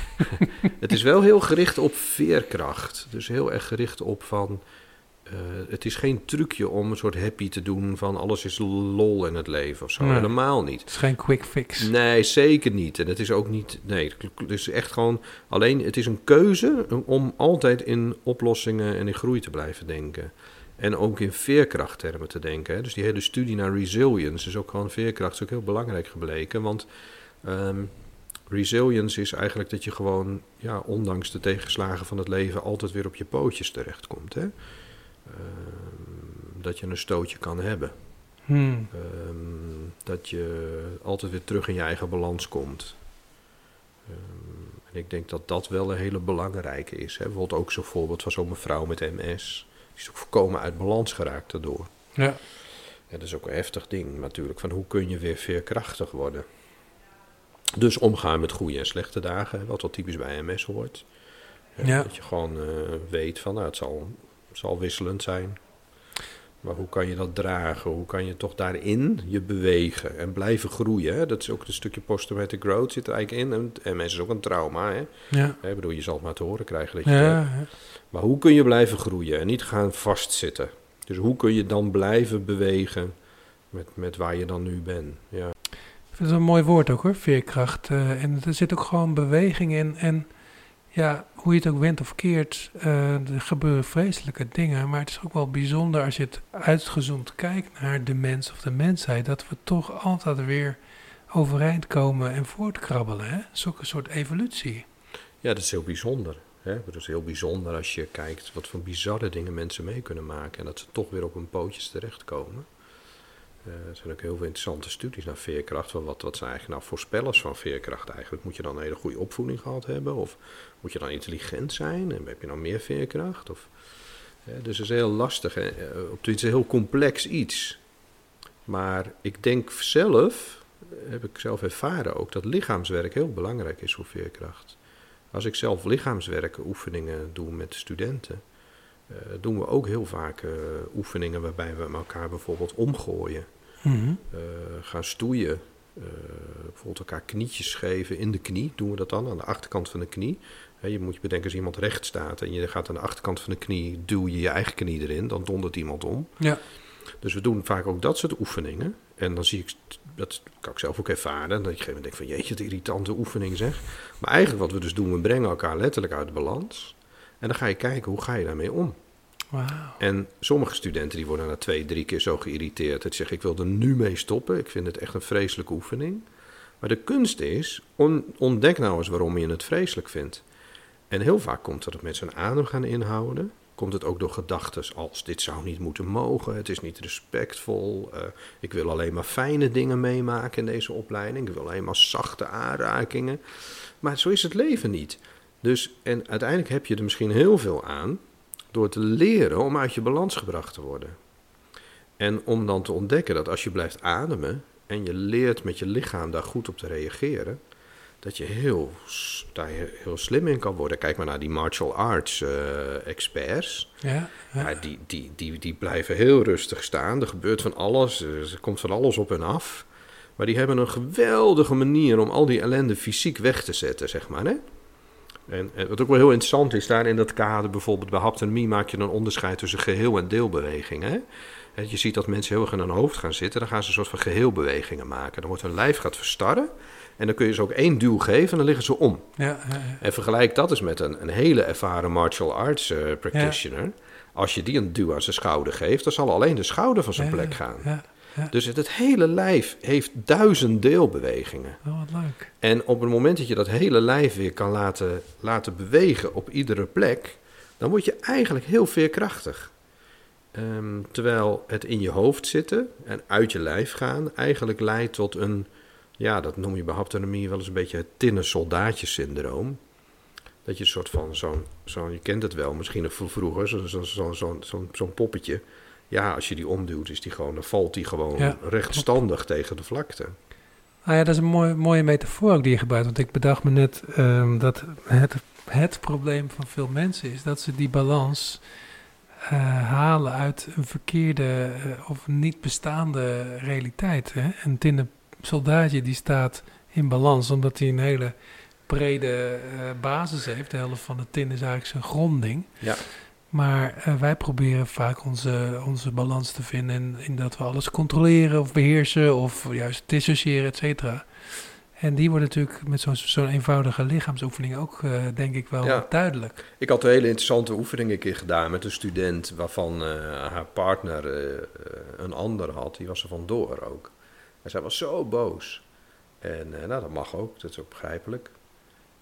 Speaker 2: het is wel heel gericht op veerkracht. Dus heel erg gericht op van... eh, het is geen trucje om een soort happy te doen van alles is lol in het leven of zo.
Speaker 1: Nee.
Speaker 2: Helemaal niet.
Speaker 1: Het is geen quick fix.
Speaker 2: Nee, zeker niet. En het is ook niet. Nee, het is echt gewoon. Alleen het is een keuze om altijd in oplossingen en in groei te blijven denken. En ook in veerkrachttermen te denken. Hè. Dus die hele studie naar resilience is ook gewoon veerkracht. is ook heel belangrijk gebleken. Want ehm, resilience is eigenlijk dat je gewoon, ja, ondanks de tegenslagen van het leven, altijd weer op je pootjes terechtkomt. Hè. Ehm, dat je een stootje kan hebben.
Speaker 1: Hmm.
Speaker 2: Ehm, dat je altijd weer terug in je eigen balans komt. En ik denk dat dat wel een hele belangrijke is. Hè. Bijvoorbeeld ook zo'n voorbeeld van zo'n mevrouw met MS. Is ook volkomen uit balans geraakt daardoor.
Speaker 1: Ja.
Speaker 2: Ja, dat is ook een heftig ding natuurlijk. Van hoe kun je weer veerkrachtig worden? Dus omgaan met goede en slechte dagen, wat wel typisch bij MS hoort.
Speaker 1: Ja.
Speaker 2: Dat je gewoon eh, weet van, nou, het zal, het zal wisselend zijn. Maar hoe kan je dat dragen? Hoe kan je toch daarin je bewegen en blijven groeien? Hè? Dat is ook een stukje post-traumatic growth zit er eigenlijk in. En MS is ook een trauma. Hè?
Speaker 1: Ja.
Speaker 2: Ik bedoel, je zal het maar te horen krijgen dat je
Speaker 1: Ja.
Speaker 2: Maar hoe kun je blijven groeien en niet gaan vastzitten? Dus hoe kun je dan blijven bewegen met, met waar je dan nu bent? Ja.
Speaker 1: Ik vind het een mooi woord ook hoor, veerkracht. Eh, en er zit ook gewoon beweging in. En ja, hoe je het ook went of keert, eh, er gebeuren vreselijke dingen. Maar het is ook wel bijzonder als je het uitgezoomd kijkt naar de mens of de mensheid. Dat we toch altijd weer overeind komen en voortkrabbelen. Hè? Zo'n soort evolutie.
Speaker 2: ja, dat is heel bijzonder. Dat is heel bijzonder als je kijkt wat voor bizarre dingen mensen mee kunnen maken. En dat ze toch weer op hun pootjes terechtkomen. Eh, er zijn ook heel veel interessante studies naar veerkracht. Wat, wat zijn eigenlijk nou voorspellers van veerkracht eigenlijk? Moet je dan een hele goede opvoeding gehad hebben? Of moet je dan intelligent zijn? En heb je dan meer veerkracht? Of, dus het is heel lastig. Hè? Eh, Het is een heel complex iets. Maar ik denk zelf heb ik zelf ervaren ook, dat lichaamswerk heel belangrijk is voor veerkracht. Als ik zelf lichaamswerk oefeningen doe met studenten, doen we ook heel vaak uh, oefeningen waarbij we elkaar bijvoorbeeld omgooien.
Speaker 1: Mhm.
Speaker 2: Uh, gaan stoeien. bijvoorbeeld elkaar knietjes geven in de knie. Doen we dat dan aan de achterkant van de knie. Je moet je bedenken als iemand recht staat en je gaat aan de achterkant van de knie, duw je je eigen knie erin, dan dondert iemand om.
Speaker 1: Ja.
Speaker 2: Dus we doen vaak ook dat soort oefeningen. En dan zie ik, dat kan ik zelf ook ervaren, dat je op een gegeven moment denkt van jeetje, de irritante oefening zeg. Maar eigenlijk wat we dus doen, we brengen elkaar letterlijk uit balans. En dan ga je kijken, hoe ga je daarmee om?
Speaker 1: Wauw.
Speaker 2: En sommige studenten die worden na twee, drie keer zo geïrriteerd. Dat ze zeggen, ik wil er nu mee stoppen. Ik vind het echt een vreselijke oefening. Maar de kunst is, on, ontdek nou eens waarom je het vreselijk vindt. En heel vaak komt dat het met zijn adem gaan inhouden. Komt het ook door gedachten als dit zou niet moeten mogen, het is niet respectvol, uh, ik wil alleen maar fijne dingen meemaken in deze opleiding, ik wil alleen maar zachte aanrakingen. Maar zo is het leven niet. Dus, en uiteindelijk heb je er misschien heel veel aan door te leren om uit je balans gebracht te worden. En om dan te ontdekken dat als je blijft ademen en je leert met je lichaam daar goed op te reageren, dat je heel, daar heel slim in kan worden. Kijk maar naar die martial arts uh, experts.
Speaker 1: Ja, ja.
Speaker 2: ja, die, die, die, die blijven heel rustig staan. Er gebeurt van alles, er komt van alles op en af. Maar die hebben een geweldige manier om al die ellende fysiek weg te zetten, zeg maar. Hè? En, en wat ook wel heel interessant is, daar in dat kader bijvoorbeeld bij haptonomie maak je een onderscheid tussen geheel- en deelbewegingen. En je ziet dat mensen heel erg in hun hoofd gaan zitten, dan gaan ze een soort van geheelbewegingen maken. Dan wordt hun lijf gaat verstarren en dan kun je ze ook één duw geven en dan liggen ze om.
Speaker 1: Ja, ja, ja.
Speaker 2: En vergelijk dat eens met een, een hele ervaren martial arts uh, practitioner. Als je die een duw aan zijn schouder geeft, dan zal alleen de schouder van zijn plek gaan.
Speaker 1: Ja.
Speaker 2: Dus het, het hele lijf heeft duizend deelbewegingen.
Speaker 1: Oh, wat leuk.
Speaker 2: En op het moment dat je dat hele lijf weer kan laten, laten bewegen op iedere plek, dan word je eigenlijk heel veerkrachtig. Ehm, terwijl het in je hoofd zitten en uit je lijf gaan eigenlijk leidt tot een, ja, dat noem je bij haptonomie wel eens een beetje het tinnen soldaatjes-syndroom. Dat je een soort van zo'n, zo'n je kent het wel, misschien nog vroeger, zo'n zo, zo, zo, poppetje. Ja, als je die omduwt, is die gewoon, dan valt die gewoon
Speaker 1: Ja,
Speaker 2: rechtstandig tegen de vlakte.
Speaker 1: Nou ja, dat is een mooi, mooie metafoor ook die je gebruikt. Want ik bedacht me net ehm, dat het, het probleem van veel mensen is dat ze die balans eh, halen uit een verkeerde eh, of niet bestaande realiteit. Hè? Een tinnen soldaatje die staat in balans omdat hij een hele brede eh, basis heeft. De helft van de tin is eigenlijk zijn gronding.
Speaker 2: Ja.
Speaker 1: Maar eh, wij proberen vaak onze, onze balans te vinden in, in dat we alles controleren of beheersen of juist dissociëren, et cetera. En die wordt natuurlijk met zo'n zo'n eenvoudige lichaamsoefening ook, eh, denk ik, wel
Speaker 2: Ja.
Speaker 1: duidelijk.
Speaker 2: Ik had een hele interessante oefening een keer gedaan met een student waarvan eh, haar partner een ander had. Die was er vandoor ook. En zij was zo boos. En nou, dat mag ook, dat is ook begrijpelijk.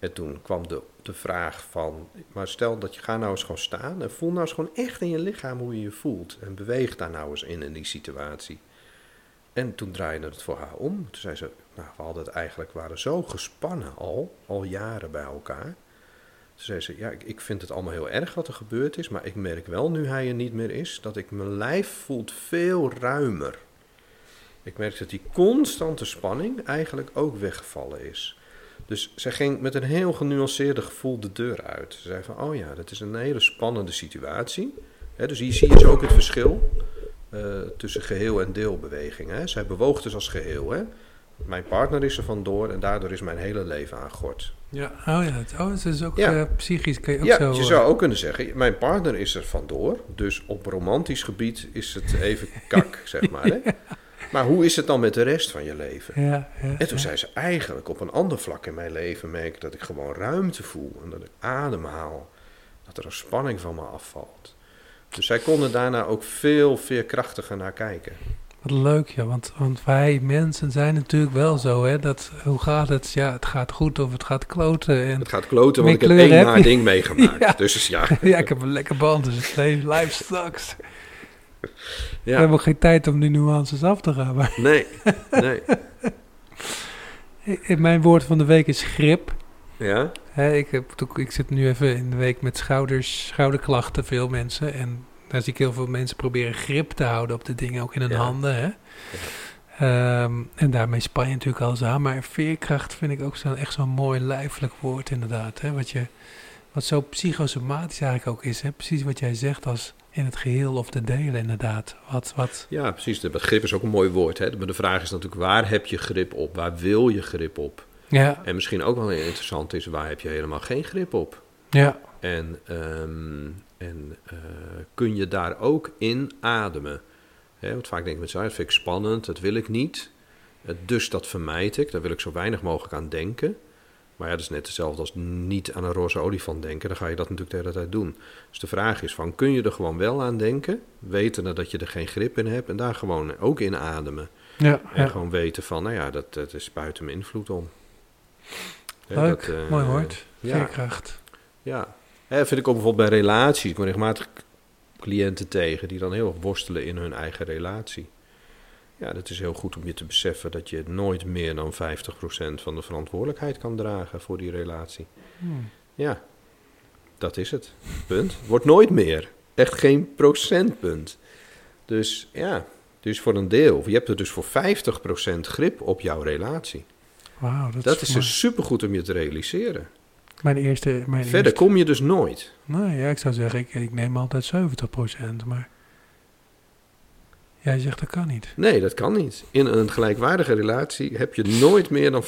Speaker 2: En toen kwam de, de vraag van, maar stel dat je ga nou eens gewoon staan en voel nou eens gewoon echt in je lichaam hoe je je voelt. En beweeg daar nou eens in, in die situatie. En toen draaide het voor haar om. Toen zei ze, nou, we hadden het eigenlijk, waren zo gespannen al, al jaren bij elkaar. Toen zei ze, ja, ik, ik vind het allemaal heel erg wat er gebeurd is, maar ik merk wel nu hij er niet meer is, dat ik mijn lijf voelt veel ruimer. Ik merk dat die constante spanning eigenlijk ook weggevallen is. Dus zij ging met een heel genuanceerde gevoel de deur uit. Ze zei van, oh ja, dat is een hele spannende situatie. Dus hier zie je dus ook het verschil eh, tussen geheel en deelbeweging. Hè. Zij bewoog dus als geheel. Hè. Mijn partner is er vandoor en daardoor is mijn hele leven aangort.
Speaker 1: Ja. Oh ja, het, oh, het is ook
Speaker 2: Ja.
Speaker 1: eh, psychisch, kan je ook
Speaker 2: Ja,
Speaker 1: zo...
Speaker 2: je
Speaker 1: eh,
Speaker 2: zou ook kunnen zeggen, mijn partner is er vandoor. Dus op romantisch gebied is het even kak, zeg maar. Hè. Maar hoe is het dan met de rest van je leven?
Speaker 1: Ja, ja,
Speaker 2: En toen zei ze eigenlijk op een ander vlak in mijn leven merk ik dat ik gewoon ruimte voel en dat ik ademhaal. Dat er een spanning van me afvalt. Dus zij konden daarna ook veel veerkrachtiger naar kijken.
Speaker 1: Wat leuk, ja, want, want wij mensen zijn natuurlijk wel zo, hè, dat, hoe gaat het? Ja, het gaat goed of het gaat kloten. En,
Speaker 2: Het gaat kloten, want ik heb één
Speaker 1: heb je.
Speaker 2: ding meegemaakt.
Speaker 1: Ja.
Speaker 2: Dus ja,
Speaker 1: ja, ik heb een lekker band, dus het leven, life sucks. We hebben ook geen tijd om die nuances af te gaan, maar
Speaker 2: nee, nee.
Speaker 1: in mijn woord van de week is grip.
Speaker 2: Ja,
Speaker 1: ik, heb, ik zit nu even in de week met schouders, schouderklachten, veel mensen. En daar zie ik heel veel mensen proberen grip te houden op de dingen, ook in hun
Speaker 2: Ja.
Speaker 1: handen. Hè? Ehm, en daarmee span je natuurlijk al aan. Maar veerkracht vind ik ook zo, echt zo'n mooi lijfelijk woord inderdaad. Hè? Wat, je, wat zo psychosomatisch eigenlijk ook is. Hè? Precies wat jij zegt als in het geheel of de delen inderdaad. Wat, wat...
Speaker 2: Ja, precies. Het begrip is ook een mooi woord. Hè? Maar de vraag is natuurlijk, waar heb je grip op? Waar wil je grip op?
Speaker 1: Ja,
Speaker 2: En misschien ook wel interessant is, waar heb je helemaal geen grip op?
Speaker 1: ja,
Speaker 2: En, ehm, en eh, kun je daar ook in ademen? Hè, want vaak denk ik met zo, dat vind ik spannend, dat wil ik niet. Dus dat vermijd ik, daar wil ik zo weinig mogelijk aan denken. Maar ja, dat is net hetzelfde als niet aan een roze olifant denken. Dan ga je dat natuurlijk de hele tijd doen. Dus de vraag is van, kun je er gewoon wel aan denken? Wetende dat je er geen grip in hebt. En daar gewoon ook in ademen.
Speaker 1: ja,
Speaker 2: En
Speaker 1: ja.
Speaker 2: gewoon weten van, nou ja, dat, dat is buiten mijn invloed om.
Speaker 1: Leuk,
Speaker 2: dat, eh,
Speaker 1: mooi woord.
Speaker 2: Ja,
Speaker 1: Veerkracht.
Speaker 2: ja. Hè, vind ik ook bijvoorbeeld bij relaties. Ik kom regelmatig cliënten tegen die dan heel erg worstelen in hun eigen relatie. Ja, dat is heel goed om je te beseffen dat je nooit meer dan 50% van de verantwoordelijkheid kan dragen voor die relatie.
Speaker 1: Hmm.
Speaker 2: Ja, dat is het. Punt. Wordt nooit meer. Echt geen procentpunt. Dus ja, dus voor een deel. Je hebt er dus voor 50% grip op jouw relatie.
Speaker 1: Wauw, dat,
Speaker 2: Dat
Speaker 1: is,
Speaker 2: dus supergoed om je te realiseren.
Speaker 1: mijn eerste... Mijn
Speaker 2: Verder
Speaker 1: eerste,
Speaker 2: kom je dus nooit.
Speaker 1: Nee, ja, ik zou zeggen, ik, ik neem altijd 70%, maar... Jij zegt dat kan niet.
Speaker 2: Nee, dat kan niet. In een gelijkwaardige relatie heb je nooit meer dan 50%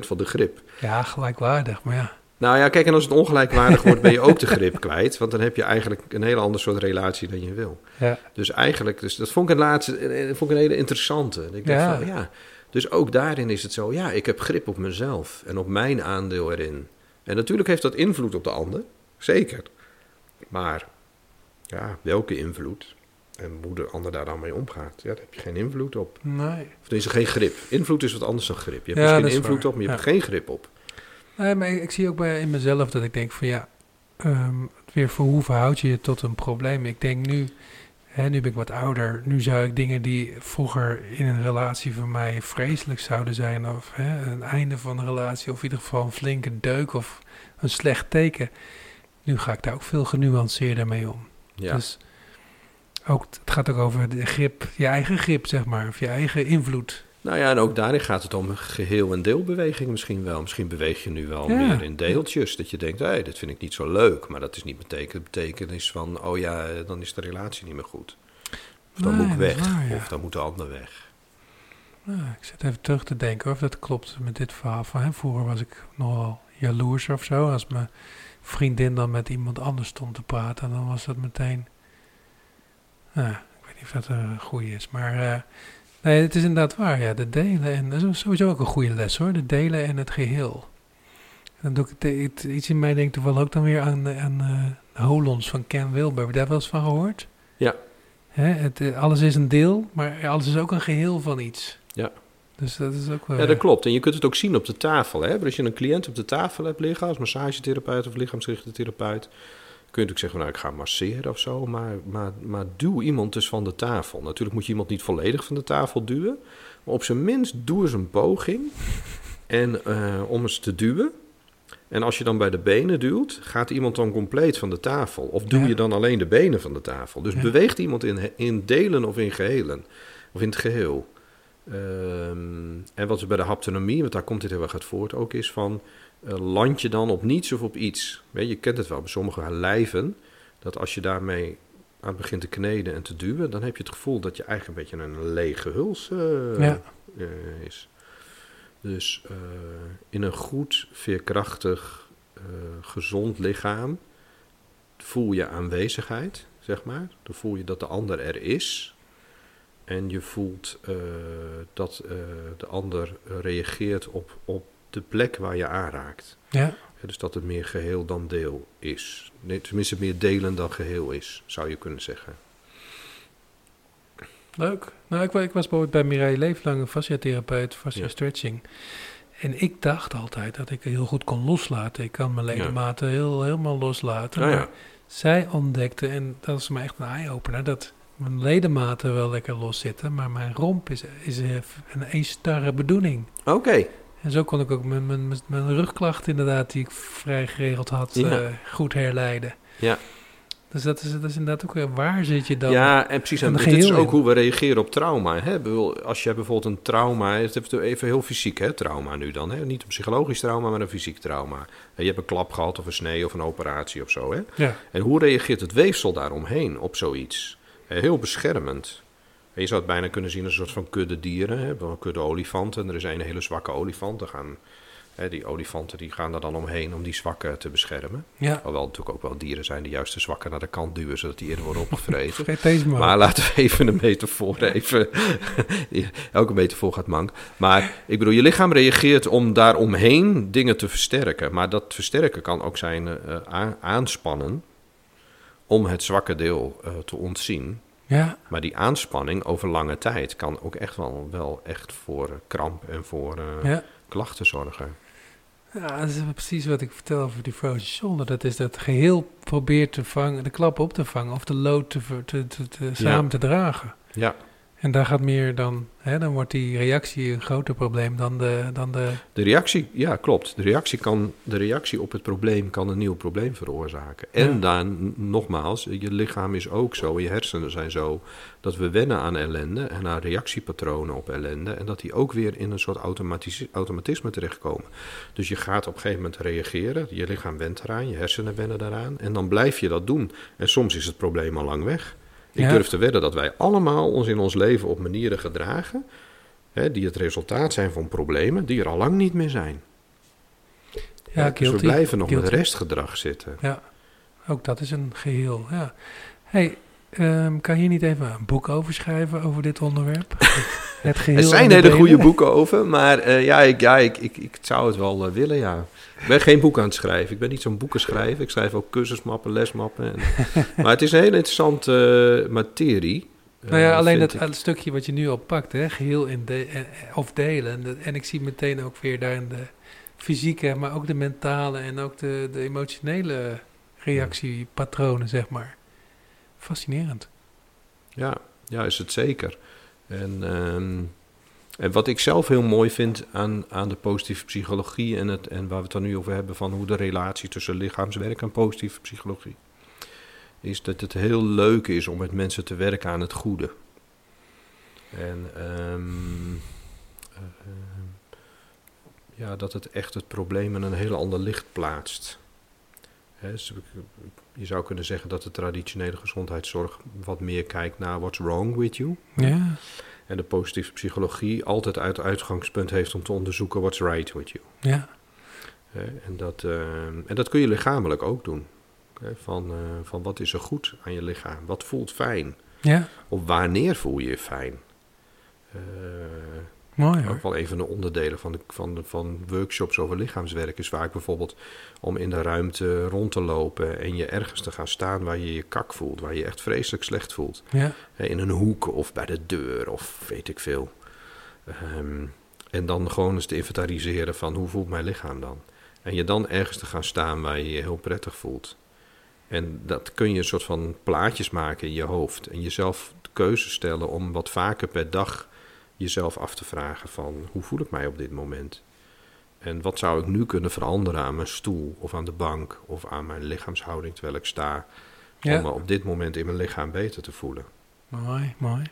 Speaker 2: van de grip.
Speaker 1: Ja, gelijkwaardig, maar ja.
Speaker 2: Nou ja, kijk, en als het ongelijkwaardig wordt, ben je ook de grip kwijt. Want dan heb je eigenlijk een hele ander soort relatie dan je wil.
Speaker 1: Ja,
Speaker 2: Dus eigenlijk, dus dat vond ik een laatste, eh, vond ik een hele interessante. Ik dacht
Speaker 1: Ja.
Speaker 2: van, ja. Dus ook daarin is het zo, ja, ik heb grip op mezelf en op mijn aandeel erin. En natuurlijk heeft dat invloed op de ander, zeker. Maar, ja, welke invloed? En hoe de ander daar dan mee omgaat, ja, daar heb je geen invloed op.
Speaker 1: nee.
Speaker 2: Of deze geen grip. Invloed is wat anders dan grip. Je hebt
Speaker 1: Ja,
Speaker 2: misschien
Speaker 1: is
Speaker 2: invloed
Speaker 1: waar.
Speaker 2: op, maar je
Speaker 1: Ja.
Speaker 2: hebt geen grip op.
Speaker 1: Nee, maar ik, ik zie ook bij in mezelf dat ik denk van ja, ehm, weer voor hoe verhoud je je tot een probleem? Ik denk nu, hè, nu ben ik wat ouder, nu zou ik dingen die vroeger in een relatie voor mij vreselijk zouden zijn, of hè, een einde van een relatie, of in ieder geval een flinke deuk of een slecht teken. Nu ga ik daar ook veel genuanceerder mee om.
Speaker 2: Ja,
Speaker 1: Dus ook, het gaat ook over de grip, je eigen grip, zeg maar, of je eigen invloed.
Speaker 2: nou ja, en ook daarin gaat het om geheel- en deelbeweging misschien wel. Misschien beweeg je nu wel
Speaker 1: Ja.
Speaker 2: meer in deeltjes. Dat je denkt, hé, dit vind ik niet zo leuk. Maar dat is niet betekent, betekenis van, oh ja, dan is de relatie niet meer goed. Of dan
Speaker 1: Nee,
Speaker 2: moet ik weg.
Speaker 1: waar, ja.
Speaker 2: Of dan moet de ander weg.
Speaker 1: Nou, ik zit even terug te denken of dat klopt met dit verhaal van hem. Vroeger was ik nogal jaloers of zo. Als mijn vriendin dan met iemand anders stond te praten, dan was dat meteen... Nou, ik weet niet of dat een goede is, maar... eh, nee, het is inderdaad waar, ja. De delen, en dat is sowieso ook een goede les hoor. De delen en het geheel. En dan doe ik het, iets in mij denkt toevallig ook dan weer aan, aan eh, Holons van Ken Wilber. Heb je daar wel eens van gehoord?
Speaker 2: Ja.
Speaker 1: Hè, het, eh, alles is een deel, maar alles is ook een geheel van iets.
Speaker 2: Ja.
Speaker 1: Dus dat is ook wel...
Speaker 2: Ja, dat klopt. En je kunt het ook zien op de tafel. Hè? Als je een cliënt op de tafel hebt liggen, als massagetherapeut of lichaamsgerichte therapeut, kun je natuurlijk zeggen, nou, ik ga masseren of zo. Maar, maar, maar duw iemand dus van de tafel. Natuurlijk moet je iemand niet volledig van de tafel duwen. Maar op zijn minst doe eens een poging en, eh, om eens te duwen. En als je dan bij de benen duwt, gaat iemand dan compleet van de tafel? Of duw
Speaker 1: Ja.
Speaker 2: je dan alleen de benen van de tafel? Dus
Speaker 1: Ja.
Speaker 2: beweegt iemand in, in delen of in gehelen? Of in het geheel? Ehm, en wat is bij de haptonomie, want daar komt dit heel erg uit voort, ook is van... eh, land je dan op niets of op iets? Weet je, je kent het wel bij sommige lijven, dat als je daarmee aan het begint te kneden en te duwen... dan heb je het gevoel dat je eigenlijk een beetje een lege huls eh,
Speaker 1: Ja.
Speaker 2: eh, is. Dus in een goed, veerkrachtig, gezond lichaam voel je aanwezigheid, zeg maar. Dan voel je dat de ander er is. En je voelt dat de ander reageert op, op de plek waar je aanraakt.
Speaker 1: Ja,
Speaker 2: Ja, dus dat het meer geheel dan deel is. Nee, tenminste, meer delen dan geheel is, zou je kunnen zeggen.
Speaker 1: leuk. Nou, ik, ik was bijvoorbeeld bij Mireille Leeflang, een fasciatherapeut, fascia
Speaker 2: Ja.
Speaker 1: stretching. En ik dacht altijd dat ik heel goed kon loslaten. Ik kan mijn
Speaker 2: Ja.
Speaker 1: ledematen heel, helemaal loslaten.
Speaker 2: Nou
Speaker 1: maar
Speaker 2: ja,
Speaker 1: zij ontdekte, en dat is me echt een eye-opener, dat mijn ledematen wel lekker los zitten, maar mijn romp is, is eh, een eenstarre bedoeling.
Speaker 2: oké.
Speaker 1: En zo kon ik ook mijn, mijn, mijn- rugklachten inderdaad, die ik vrij geregeld had,
Speaker 2: Ja.
Speaker 1: eh, goed herleiden.
Speaker 2: Ja.
Speaker 1: Dus dat is, dat is inderdaad ook weer, waar zit je dan?
Speaker 2: Ja, en precies. En dit is ook
Speaker 1: in.
Speaker 2: hoe we reageren op trauma. Hè? Als je bijvoorbeeld een trauma, het is even heel fysiek hè, trauma nu dan. Hè? Niet een psychologisch trauma, maar een fysiek trauma. Je hebt een klap gehad of een snee of een operatie of zo. Hè?
Speaker 1: Ja,
Speaker 2: En hoe reageert het weefsel daaromheen op zoiets? Eh, Heel beschermend. Je zou het bijna kunnen zien als een soort van kudde dieren. Hè? Een kudde olifanten. En er is een hele zwakke olifant. Er gaan, hè, die olifanten die gaan er dan omheen om die zwakke te beschermen.
Speaker 1: ja.
Speaker 2: Hoewel natuurlijk ook wel dieren zijn die juist de zwakke naar de kant duwen... zodat die eerder worden opgevreten.
Speaker 1: Maar.
Speaker 2: Maar laten we even een metafoor even. Elke metafoor gaat mank. Maar ik bedoel, je lichaam reageert om daaromheen dingen te versterken. Maar dat versterken kan ook zijn eh, aanspannen om het zwakke deel eh, te ontzien.
Speaker 1: Ja,
Speaker 2: Maar die aanspanning over lange tijd kan ook echt wel, wel echt voor eh, kramp en voor eh,
Speaker 1: ja.
Speaker 2: klachten zorgen.
Speaker 1: Ja, dat is precies wat ik vertel over die frozen shoulder. Dat is dat geheel probeert te vangen, de klap op te vangen of de lood te, te, te- samen te dragen.
Speaker 2: Ja,
Speaker 1: En daar gaat meer dan, hè, dan wordt die reactie een groter probleem dan de, dan de
Speaker 2: de reactie, ja klopt. De reactie, kan, de reactie op het probleem kan een nieuw probleem veroorzaken. En
Speaker 1: Ja.
Speaker 2: dan, nogmaals, je lichaam is ook zo, je hersenen zijn zo, dat we wennen aan ellende en aan reactiepatronen op ellende. En dat die ook weer in een soort automatisme terechtkomen. Dus je gaat op een gegeven moment reageren, je lichaam went eraan, je hersenen wennen daaraan. En dan blijf je dat doen. En soms is het probleem al lang weg. Ik
Speaker 1: Ja.
Speaker 2: durf te wedden dat wij allemaal ons in ons leven op manieren gedragen. Hè, die het resultaat zijn van problemen die er al lang niet meer zijn.
Speaker 1: ja,
Speaker 2: dus we blijven nog
Speaker 1: Guilty.
Speaker 2: met restgedrag zitten.
Speaker 1: Ja, ook dat is een geheel. Ja. Hey, ehm, kan je niet even een boek over schrijven over dit onderwerp? Het geheel.
Speaker 2: Er zijn hele goede boeken over, maar eh, ja, ik, ja ik, ik, ik zou het wel eh, willen, ja. Ik ben geen boek aan het schrijven. Ik ben niet zo'n boekenschrijver. Ik schrijf ook cursusmappen, lesmappen. En, maar het is een hele interessante eh, materie.
Speaker 1: Nou ja, alleen dat
Speaker 2: ik.
Speaker 1: stukje wat je nu al pakt, hè, geheel in de, en- of delen. En, dat- en ik zie meteen ook weer daarin de fysieke, maar ook de mentale en ook de, de emotionele reactiepatronen, zeg maar. Fascinerend.
Speaker 2: Ja, ja, is het zeker. En, ehm, en wat ik zelf heel mooi vind aan, aan de positieve psychologie en, het, en waar we het dan nu over hebben van hoe de relatie tussen lichaamswerk en positieve psychologie, is dat het heel leuk is om met mensen te werken aan het goede. En ehm, eh, ja, dat het echt het probleem in een heel ander licht plaatst. Dus je zou kunnen zeggen dat de traditionele gezondheidszorg wat meer kijkt naar what's wrong with you.
Speaker 1: Ja,
Speaker 2: En de positieve psychologie altijd uit uitgangspunt heeft om te onderzoeken what's right with you.
Speaker 1: ja,
Speaker 2: En dat, eh, en dat kun je lichamelijk ook doen. Van, eh, van wat is er goed aan je lichaam? Wat voelt fijn?
Speaker 1: ja.
Speaker 2: Of wanneer voel je je fijn?
Speaker 1: Mooi
Speaker 2: ook wel een van de onderdelen van, de, van, de, van workshops over lichaamswerk is vaak bijvoorbeeld om in de ruimte rond te lopen en je ergens te gaan staan waar je je kak voelt, waar je je echt vreselijk slecht voelt.
Speaker 1: Ja,
Speaker 2: In een hoek of bij de deur of weet ik veel. Ehm, en dan gewoon eens te inventariseren van hoe voelt mijn lichaam dan? En je dan ergens te gaan staan waar je je heel prettig voelt. En dat kun je een soort van plaatjes maken in je hoofd. En jezelf de keuze stellen om wat vaker per dag jezelf af te vragen van hoe voel ik mij op dit moment? En wat zou ik nu kunnen veranderen aan mijn stoel of aan de bank of aan mijn lichaamshouding terwijl ik sta? Om me op dit moment in mijn lichaam beter te voelen.
Speaker 1: Mooi, mooi.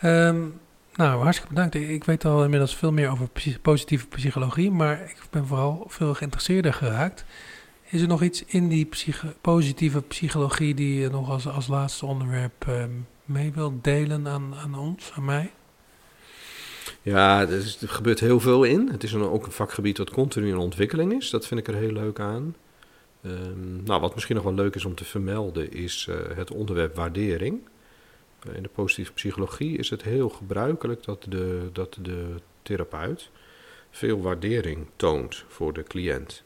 Speaker 1: Ehm, nou, hartstikke bedankt. Ik, weet al inmiddels veel meer over positieve psychologie, maar ik ben vooral veel geïnteresseerder geraakt. Is er nog iets in die psycho- positieve psychologie die je nog als, als laatste onderwerp ehm, mee wilt delen aan, aan ons, aan mij?
Speaker 2: Ja, er, is- er gebeurt heel veel in. Het is een, ook een vakgebied dat continu in ontwikkeling is. Dat vind ik er heel leuk aan. Ehm, nou, wat misschien nog wel leuk is om te vermelden, is eh, het onderwerp waardering. Eh, in de positieve psychologie is het heel gebruikelijk dat de, dat de therapeut veel waardering toont voor de cliënt.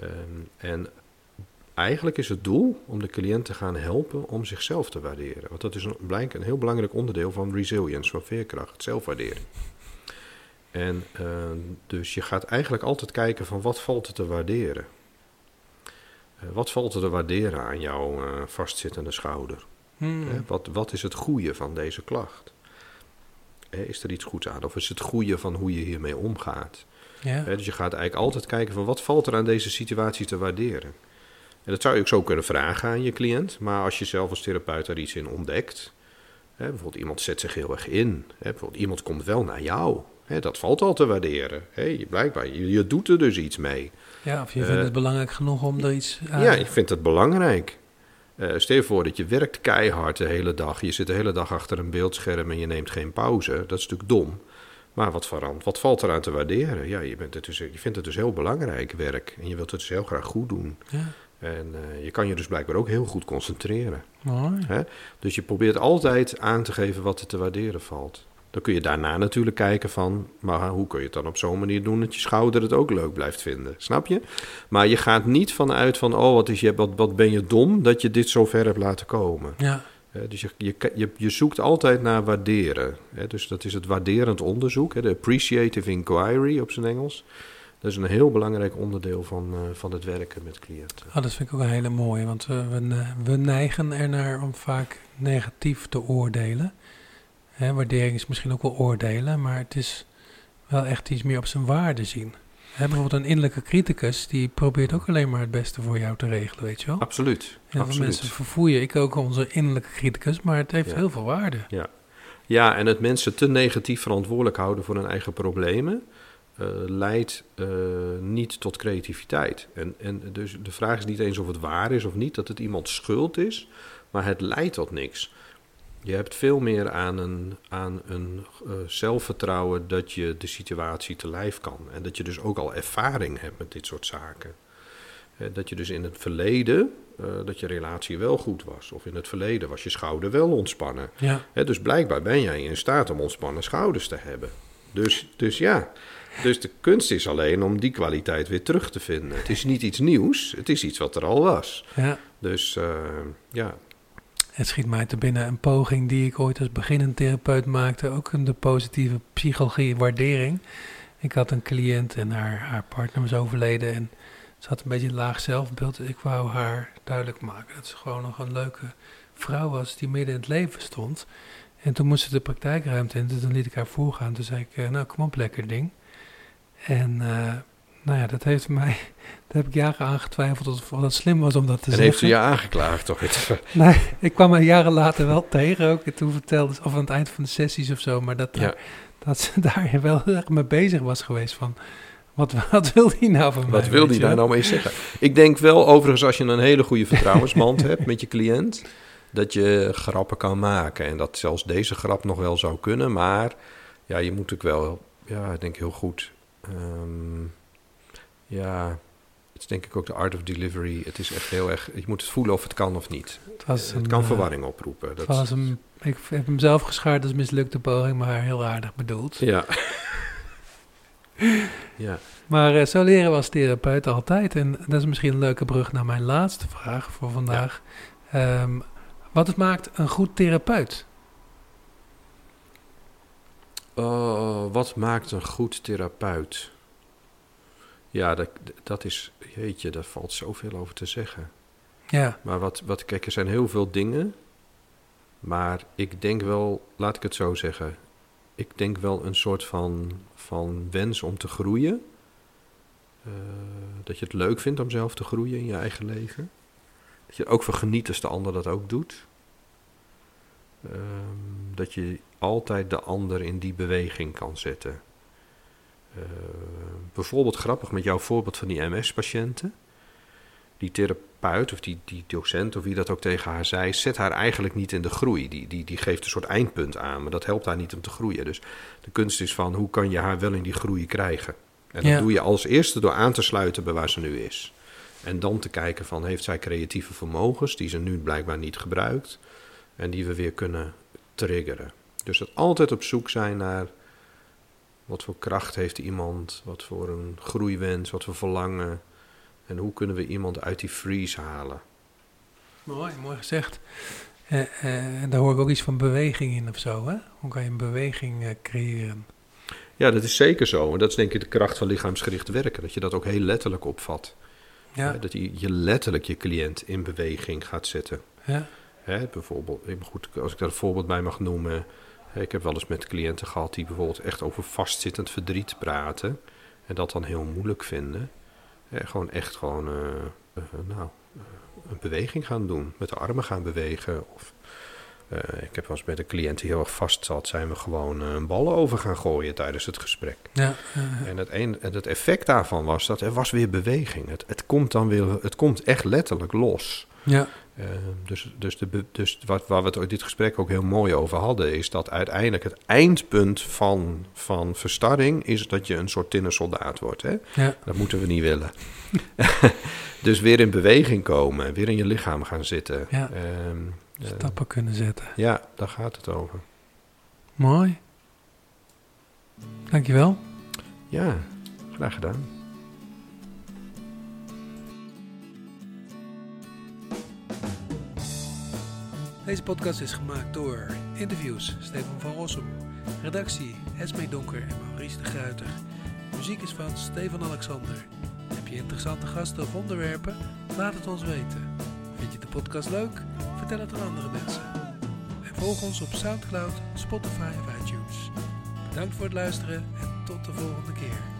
Speaker 2: Ehm, en eigenlijk is het doel om de cliënt te gaan helpen om zichzelf te waarderen. Want dat is een, blijk, een heel belangrijk onderdeel van resilience, van veerkracht, zelfwaardering. En ehm, dus je gaat eigenlijk altijd kijken van wat valt er te waarderen. Eh, wat valt er te waarderen aan jouw eh, vastzittende schouder?
Speaker 1: Hmm.
Speaker 2: Wat, wat is het goede van deze klacht? Is er iets goeds aan? Of is het goede van hoe je hiermee omgaat?
Speaker 1: Ja,
Speaker 2: Hè, dus je gaat eigenlijk altijd kijken van wat valt er aan deze situatie te waarderen. En dat zou je ook zo kunnen vragen aan je cliënt. Maar als je zelf als therapeut daar iets in ontdekt. Hè, bijvoorbeeld iemand zet zich heel erg in. Hè, bijvoorbeeld iemand komt wel naar jou. Hè, dat valt al te waarderen. Je, blijkbaar, je, je doet er dus iets mee.
Speaker 1: Ja, of je vindt
Speaker 2: Eh,
Speaker 1: het belangrijk genoeg om er iets aan...
Speaker 2: Ja, ik vind het belangrijk. Eh, stel je voor dat je werkt keihard de hele dag. Je zit de hele dag achter een beeldscherm en je neemt geen pauze. Dat is natuurlijk dom. Maar wat, verand, wat valt eraan te waarderen? Ja, je, bent het dus, je vindt het dus heel belangrijk, werk. En je wilt het dus heel graag goed doen.
Speaker 1: Ja,
Speaker 2: En eh, je kan je dus blijkbaar ook heel goed concentreren.
Speaker 1: mooi.
Speaker 2: Hè? Dus je probeert altijd aan te geven wat er te waarderen valt. Dan kun je daarna natuurlijk kijken van, maar hoe kun je het dan op zo'n manier doen dat je schouder het ook leuk blijft vinden, snap je? Maar je gaat niet vanuit van, oh wat, is je, wat, wat ben je dom dat je dit zo ver hebt laten komen.
Speaker 1: Ja,
Speaker 2: dus je, je, je, je zoekt altijd naar waarderen. Dus dat is het waarderend onderzoek, de appreciative inquiry op zijn Engels. Dat is een heel belangrijk onderdeel van, eh, van het werken met cliënten.
Speaker 1: oh, dat vind ik ook een hele mooie. Want we, we, we neigen ernaar om vaak negatief te oordelen. Hè, waardering is misschien ook wel oordelen, maar het is wel echt iets meer op zijn waarde zien. Hè, bijvoorbeeld een innerlijke criticus, die probeert ook alleen maar het beste voor jou te regelen, weet je wel?
Speaker 2: Absoluut.
Speaker 1: Heel veel mensen verfoeien. Ik ook onze innerlijke criticus, maar het heeft
Speaker 2: Ja.
Speaker 1: heel veel waarde.
Speaker 2: Ja, en het mensen te negatief verantwoordelijk houden voor hun eigen problemen eh, leidt eh, niet tot creativiteit. En, en dus de vraag is niet eens of het waar is of niet, dat het iemand schuld is, maar het leidt tot niks. Je hebt veel meer aan een, aan een eh, zelfvertrouwen dat je de situatie te lijf kan. En dat je dus ook al ervaring hebt met dit soort zaken. Dat je dus in het verleden, dat je relatie wel goed was. Of in het verleden was je schouder wel ontspannen.
Speaker 1: Ja,
Speaker 2: dus blijkbaar ben jij in staat om ontspannen schouders te hebben. Dus, dus ja, dus de kunst is alleen om die kwaliteit weer terug te vinden. Het is niet iets nieuws, het is iets wat er al was.
Speaker 1: ja.
Speaker 2: Dus eh, ja,
Speaker 1: Het schiet mij te binnen een poging die ik ooit als beginnend therapeut maakte, ook in de positieve psychologie waardering. Ik had een cliënt en haar, haar partner was overleden en ze had een beetje een laag zelfbeeld. Ik wou haar duidelijk maken dat ze gewoon nog een leuke vrouw was die midden in het leven stond. En toen moest ze de praktijkruimte in, dus toen liet ik haar voorgaan. Toen zei ik, eh, nou kom op lekker ding. En eh, nou ja, dat heeft mij, daar heb ik jaren aan getwijfeld of, dat slim was om dat te
Speaker 2: en
Speaker 1: zeggen.
Speaker 2: heeft ze je aangeklaagd toch?
Speaker 1: Nee, ik kwam haar jaren later wel tegen ook. En toen vertelde ze, of aan het eind van de sessies of zo, maar dat,
Speaker 2: Ja.
Speaker 1: dat ze daar wel erg mee bezig was geweest van, wat, wat wil die nou van mij?
Speaker 2: Wat wil die daar nou mee zeggen? Ik denk wel overigens als je een hele goede vertrouwensband hebt met je cliënt, dat je grappen kan maken. En dat zelfs deze grap nog wel zou kunnen, maar ja, je moet ook wel, ja, ik denk heel goed. ehm, ja, het is denk ik ook de art of delivery. Het is echt heel erg, je moet het voelen of het kan of niet.
Speaker 1: Het,
Speaker 2: kan
Speaker 1: eh,
Speaker 2: verwarring oproepen. Dat,
Speaker 1: was een, ik heb hem zelf geschaard als mislukte poging, maar heel aardig bedoeld.
Speaker 2: ja. ja.
Speaker 1: Maar eh, zo leren we als therapeut altijd. En dat is misschien een leuke brug naar mijn laatste vraag voor vandaag. Ehm, wat maakt een goed therapeut?
Speaker 2: Oh, wat maakt een goed therapeut? Ja, dat, dat is, jeetje, daar valt zoveel over te zeggen.
Speaker 1: Ja,
Speaker 2: Maar wat, wat, kijk, er zijn heel veel dingen. Maar ik denk wel, laat ik het zo zeggen. Ik denk wel een soort van, van wens om te groeien. Eh, dat je het leuk vindt om zelf te groeien in je eigen leven. Dat je er ook van geniet als de ander dat ook doet. Ehm, dat je altijd de ander in die beweging kan zetten. Eh, bijvoorbeeld grappig met jouw voorbeeld van die MS-patiënten. Die therapeut of die, die docent of wie dat ook tegen haar zei, zet haar eigenlijk niet in de groei. Die, die, die geeft een soort eindpunt aan, maar dat helpt haar niet om te groeien. Dus de kunst is van hoe kan je haar wel in die groei krijgen. En dat
Speaker 1: Ja.
Speaker 2: doe je als eerste door aan te sluiten bij waar ze nu is. En dan te kijken van heeft zij creatieve vermogens die ze nu blijkbaar niet gebruikt en die we weer kunnen triggeren. Dus dat altijd op zoek zijn naar wat voor kracht heeft iemand, wat voor een groeiwens, wat voor verlangen. En hoe kunnen we iemand uit die freeze halen?
Speaker 1: mooi, mooi gezegd. Eh, eh, en daar hoor ik ook iets van beweging in of zo, hè? Hoe kan je een beweging eh, creëren?
Speaker 2: Ja, dat is zeker zo. En dat is denk ik de kracht van lichaamsgericht werken. Dat je dat ook heel letterlijk opvat.
Speaker 1: Ja,
Speaker 2: Hè, Dat je, je letterlijk je cliënt in beweging gaat zetten.
Speaker 1: ja,
Speaker 2: Hè, bijvoorbeeld, goed, als ik daar een voorbeeld bij mag noemen. Ik heb wel eens met cliënten gehad die bijvoorbeeld echt over vastzittend verdriet praten. En dat dan heel moeilijk vinden. Hè, gewoon echt gewoon, eh, eh, nou, een beweging gaan doen. Met de armen gaan bewegen. Of, eh, ik heb wel eens met een cliënt die heel erg vast zat, zijn we gewoon een bal over gaan gooien tijdens het gesprek.
Speaker 1: Ja,
Speaker 2: En het, een, en het effect daarvan was dat er was weer beweging. Het, het komt dan weer, het komt echt letterlijk los.
Speaker 1: ja,
Speaker 2: Uh, dus dus, de, dus wat, waar we het dit gesprek ook heel mooi over hadden, is dat uiteindelijk het eindpunt van, van verstarring is dat je een soort tinnersoldaat wordt. Hè?
Speaker 1: ja,
Speaker 2: Dat moeten we niet willen. dus weer in beweging komen, weer in je lichaam gaan zitten.
Speaker 1: Ja.
Speaker 2: Ehm, eh,
Speaker 1: stappen kunnen zetten.
Speaker 2: ja, daar gaat het over.
Speaker 1: Mooi. Dankjewel.
Speaker 2: Ja, graag gedaan.
Speaker 1: Deze podcast is gemaakt door interviews Stefan van Rossum, redactie Esmee Donker en Maurice de Gruiter. Muziek is van Stefan Alexander. Heb je interessante gasten of onderwerpen? Laat het ons weten. Vind je de podcast leuk? Vertel het aan andere mensen. En volg ons op Soundcloud, Spotify of iTunes. Bedankt voor het luisteren en tot de volgende keer.